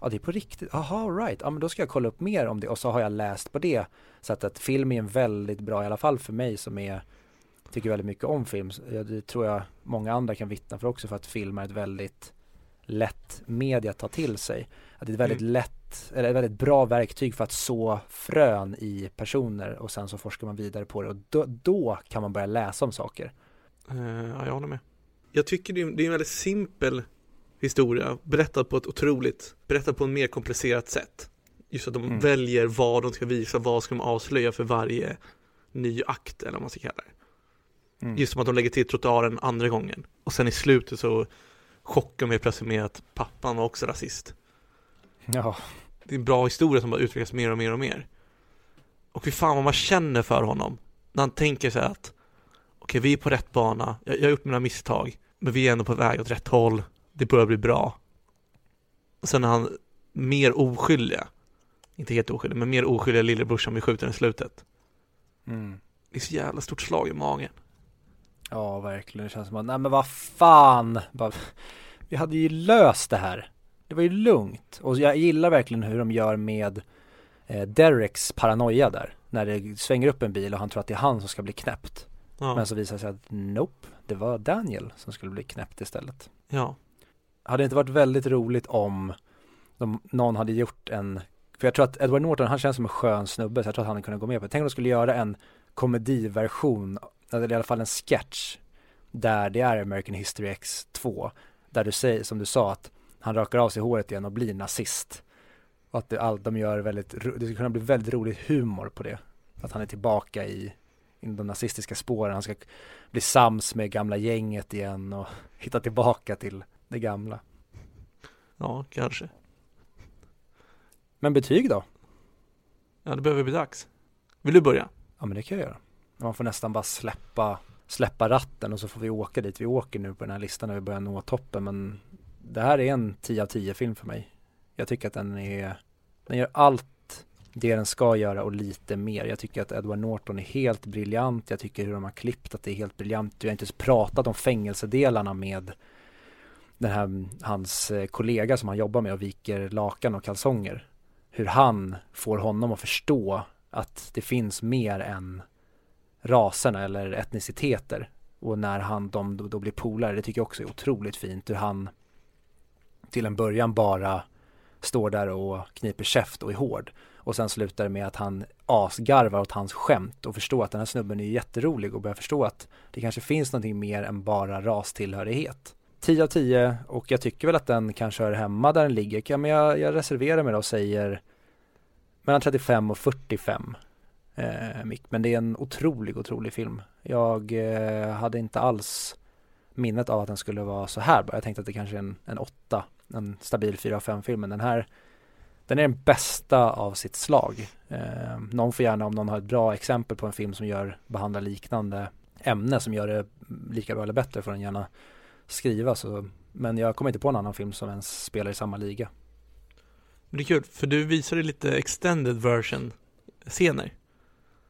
ja det är på riktigt, aha right, ja men då ska jag kolla upp mer om det och så har jag läst på det. Så att, att film är en väldigt bra, i alla fall för mig som är, tycker väldigt mycket om film, det tror jag många andra kan vittna för också för att film är ett väldigt lätt media att ta till sig. Att det är ett väldigt Mm. lätt, eller ett väldigt bra verktyg för att så frön i personer och sen så forskar man vidare på det och då, då kan man börja läsa om saker. Eh, ja, jag håller med. Jag tycker det är, det är en väldigt simpel historia, berättad på ett otroligt, berättad på ett mer komplicerat sätt. Just att de Mm. väljer vad de ska visa, vad ska de avslöja för varje ny akt, eller vad man ska kalla det. Mm. Just som att de lägger till trottoaren andra gången. Och sen i slutet så chockar de mig plötsligt med att pappan var också rasist. Ja, Det är en bra historia som bara utvecklas mer och mer och mer. Och fy fan vad man känner för honom. När han tänker sig att okej, vi är på rätt bana, jag, jag har gjort mina misstag, men vi är ändå på väg åt rätt håll, det börjar bli bra. Och sen är han mer oskyldiga, inte helt oskyldig, men mer oskyldiga lillebrorsan blir skjuten i slutet. mm. Det är så jävla stort slag i magen. Ja, verkligen. Det känns som att, nej men vad fan. Bara, vi hade ju löst det här. Det var ju lugnt. Och jag gillar verkligen hur de gör med eh, Dereks paranoia där. När det svänger upp en bil och han tror att det är han som ska bli knäppt. Ja, Men så visar det sig att nope, det var Daniel som skulle bli knäppt istället. ja. Hade det inte varit väldigt roligt om de, någon hade gjort en, för jag tror att Edward Norton, han känns som en skön snubbe, så jag tror att han kunde gå med på det. Tänk om de skulle göra en komediversion, eller i alla fall en sketch, där det är American History X 2, där du säger, som du sa, att han rakar av sig håret igen och blir nazist. Och att det, allt de gör väldigt, det skulle kunna bli väldigt rolig humor på det. Att han är tillbaka i, i de nazistiska spåren, han ska bli sams med gamla gänget igen och hitta tillbaka till det gamla. Ja, kanske. Men betyg då? Ja, det behöver bli dags. Vill du börja? Ja men det kan jag göra. Man får nästan bara släppa, släppa ratten och så får vi åka dit vi åker nu på den här listan när vi börjar nå toppen. Men det här är en 10 av 10 film för mig. Jag tycker att den är, den gör allt det den ska göra och lite mer. Jag tycker att Edward Norton är helt briljant. Jag tycker hur de har klippt att det är helt briljant. Vi har inte ens pratat om fängelsedelarna med den här, hans eh, kollega som han jobbar med och viker lakan och kalsonger. Hur han får honom att förstå att det finns mer än raserna eller etniciteter. Och när han, de då blir polare, det tycker jag också är otroligt fint hur han till en början bara står där och kniper käft och är hård. Och sen slutar det med att han asgarvar åt hans skämt och förstår att den här snubben är jätterolig och börjar förstå att det kanske finns någonting mer än bara rastillhörighet. 10 av 10 och jag tycker väl att den kanske hör hemma där den ligger. Men jag, jag reserverar mig då och säger mellan 35 och 45 eh, mick. Men det är en otrolig, otrolig film. Jag eh, hade inte alls minnet av att den skulle vara så här Jag tänkte att det kanske är en, en en stabil 4 av 5 film. Men den här, den är den bästa av sitt slag. Eh, någon får gärna, om någon har ett bra exempel på en film som gör, behandlar liknande ämne som gör det lika bra eller bättre får den gärna skriva så, men jag kommer inte på en annan film som ens spelar i samma liga. Det är kul, för du visade lite extended version scener.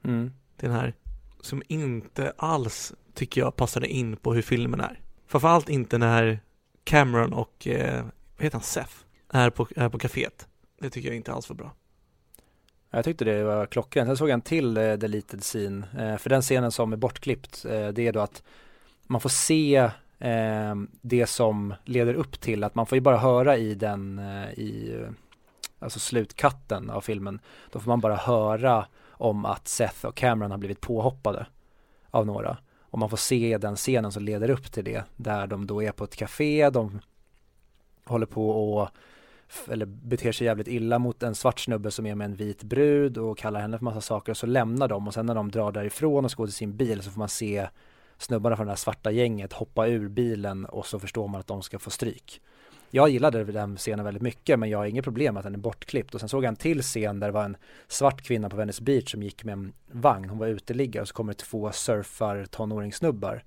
Mm. Den här, som inte alls tycker jag passade in på hur filmen är. Framförallt inte när Cameron och, eh, vad heter han, Seth, är på, är på kaféet. Det tycker jag inte alls var bra. Jag tyckte det var klockrent. Sen såg jag en till eh, deleted scene. Eh, för den scenen som är bortklippt, eh, det är då att man får se eh, det som leder upp till att man får ju bara höra i den, eh, i alltså slutkatten av filmen, då får man bara höra om att Seth och Cameron har blivit påhoppade av några. Och man får se den scenen som leder upp till det, där de då är på ett café, de håller på och eller beter sig jävligt illa mot en svart snubbe som är med en vit brud och kallar henne för massa saker och så lämnar de och sen när de drar därifrån och ska gå till sin bil så får man se snubbarna från det här svarta gänget hoppa ur bilen och så förstår man att de ska få stryk. Jag gillade den scenen väldigt mycket men jag har inget problem med att den är bortklippt. Och sen såg jag en till scen där det var en svart kvinna på Venice Beach som gick med en vagn, hon var uteliggare och så kommer det två surfar tonåringssnubbar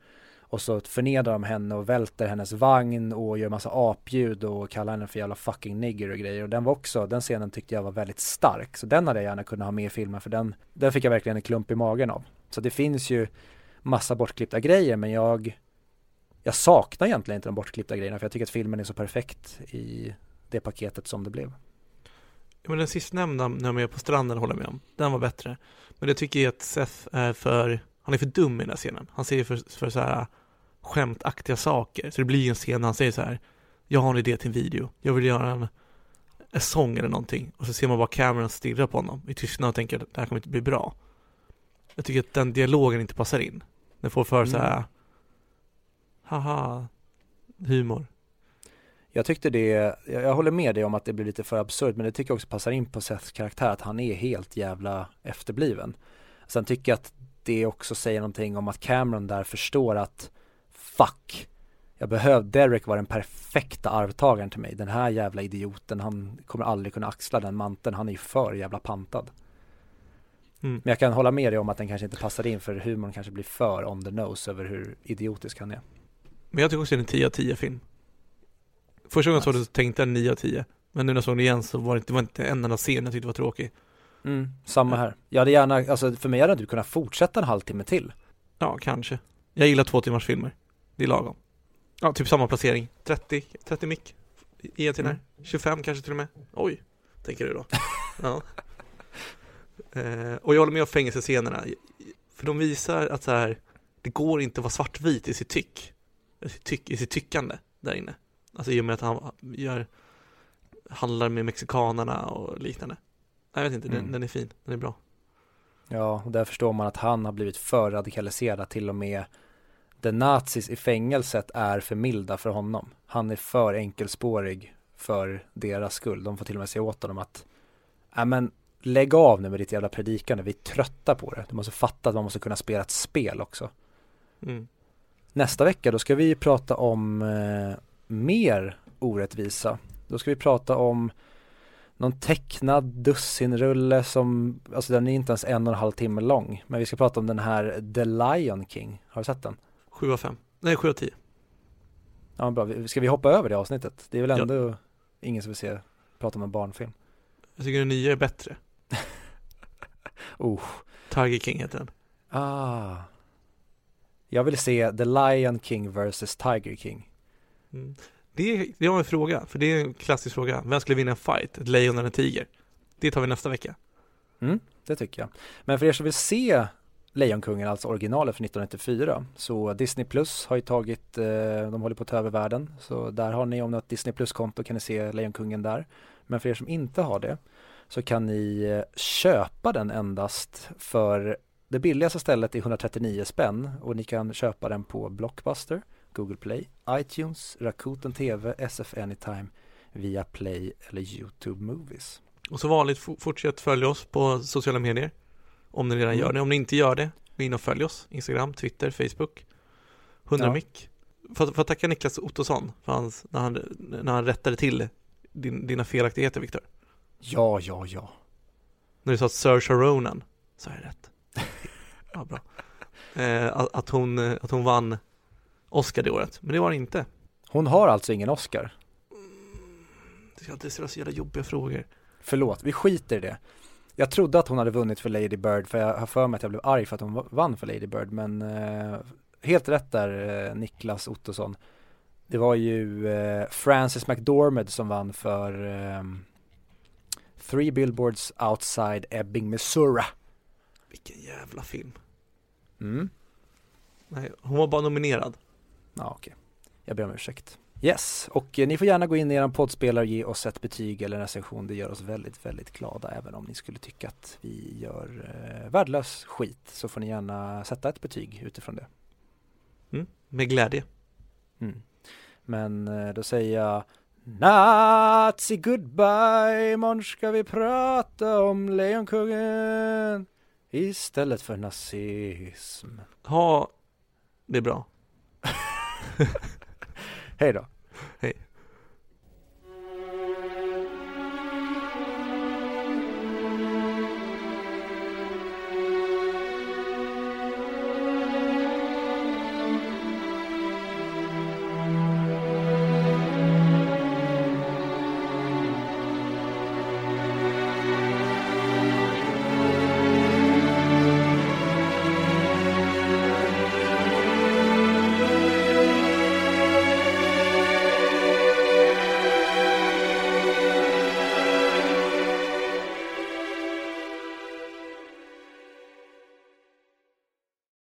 och så förnedrar de henne och välter hennes vagn och gör massa apljud och kallar henne för jävla fucking nigger och grejer och den var också, den scenen tyckte jag var väldigt stark så den hade jag gärna kunnat ha med i filmen för den, den fick jag verkligen en klump i magen av. Så det finns ju massa bortklippta grejer men jag jag saknar egentligen inte de bortklippta grejerna för jag tycker att filmen är så perfekt i det paketet som det blev. Ja, men den sistnämnda, när de är på stranden, håller jag med om. Den var bättre. Men jag tycker att Seth är för, han är för dum i den här scenen. Han ser för, för så här skämtaktiga saker. Så det blir en scen där han säger så här, jag har en idé till en video. Jag vill göra en, en sång eller någonting. Och så ser man bara kameran stirra på honom i tystnad och tänker att det här kommer inte bli bra. Jag tycker att den dialogen inte passar in. Den får för så här, haha, humor. Jag tyckte det, jag håller med dig om att det blir lite för absurt men det tycker jag också passar in på Seths karaktär att han är helt jävla efterbliven. Sen tycker jag att det också säger någonting om att Cameron där förstår att fuck, jag behöver, Derek var den perfekta arvtagaren till mig. Den här jävla idioten, han kommer aldrig kunna axla den manteln, han är ju för jävla pantad. Mm. Men jag kan hålla med dig om att den kanske inte passar in för humorn kanske blir för on the nose över hur idiotisk han är. Men jag tycker också det är en 10 av 10 film. Första gången nice. jag såg det så tänkte jag 9 av 10. Men nu när jag såg det igen så var det, det var inte en enda scen jag tyckte var tråkig. Mm, samma här. Jag hade gärna, alltså för mig hade du kunnat fortsätta en halvtimme till. Ja, kanske. Jag gillar två timmars filmer. Det är lagom. Ja, typ samma placering. 30, 30 mick. I till mm. 25 kanske till och med. Oj, tänker du då. ja. Eh, och jag håller med om fängelsescenerna. För de visar att så här, det går inte att vara svartvit i sitt tyck. I sitt, tyck, i sitt tyckande där inne. Alltså i och med att han gör, handlar med mexikanerna och liknande. Jag vet inte, mm. den, den, är fin, den är bra. Ja, och där förstår man att han har blivit för radikaliserad till och med nazis i fängelset är för milda för honom. Han är för enkelspårig för deras skull. De får till och med säga åt honom att, ja men lägg av nu med ditt jävla predikande, vi är trötta på det. Du måste fatta att man måste kunna spela ett spel också. Mm. Nästa vecka då ska vi prata om eh, mer orättvisa. Då ska vi prata om någon tecknad dussinrulle som, alltså den är inte ens en och en halv timme lång. Men vi ska prata om den här The Lion King. Har du sett den? 7 av 5. Nej, 7 av 10. Ja, bra. Ska vi hoppa över det avsnittet? Det är väl ändå ja. ingen som vill se, prata om en barnfilm. Jag tycker den nya är bättre. oh. Tiger King heter den. Ah. Jag vill se The Lion King vs Tiger King. Mm. Det, är, det har en fråga, för det är en klassisk fråga. Vem skulle vinna en fight? Ett lejon eller en tiger? Det tar vi nästa vecka. Mm, det tycker jag. Men för er som vill se Lejonkungen, alltså originalet från 1994, så Disney Plus har ju tagit, eh, de håller på att ta över världen, så där har ni om ni har ett Disney Plus-konto kan ni se Lejonkungen där. Men för er som inte har det så kan ni eh, köpa den endast för det billigaste stället är 139 spänn och ni kan köpa den på Blockbuster, Google Play, iTunes, Rakuten TV, SF Anytime, via Play eller YouTube Movies. Och så vanligt, fortsätt följa oss på sociala medier. Om ni redan Mm. gör det. Om ni inte gör det, gå in och följ oss. Instagram, Twitter, Facebook. 100 Ja. mick. För, för att tacka Niklas Ottosson för hans, när, han, när han rättade till din, dina felaktigheter, Viktor. Ja, ja, ja. När du sa Saoirse Ronan, så är det rätt. Ja, bra. Eh, att, att, hon, att hon vann Oscar det året, men det var det inte. Hon har alltså ingen Oscar. Det är alltid så jävla jobbiga frågor. Förlåt, vi skiter i det. Jag trodde att hon hade vunnit för Lady Bird för jag har för mig att jag blev arg för att hon va- vann för Lady Bird men eh, helt rätt där eh, Niklas Ottosson. Det var ju eh, Frances McDormand som vann för eh, Three Billboards Outside Ebbing, Missouri. Vilken jävla film. Mm. Nej, hon var bara nominerad. Ja, okej. Jag ber om ursäkt. Yes, och eh, ni får gärna gå in i er poddspelare och ge oss ett betyg eller en recension. Det gör oss väldigt, väldigt glada. Även om ni skulle tycka att vi gör eh, värdelös skit så får ni gärna sätta ett betyg utifrån det. Mm, med glädje. Mm. Men eh, då säger jag Nazi goodbye, imorgon ska vi prata om Lejonkungen istället för nazism. Ha det bra. Hej då. Hej.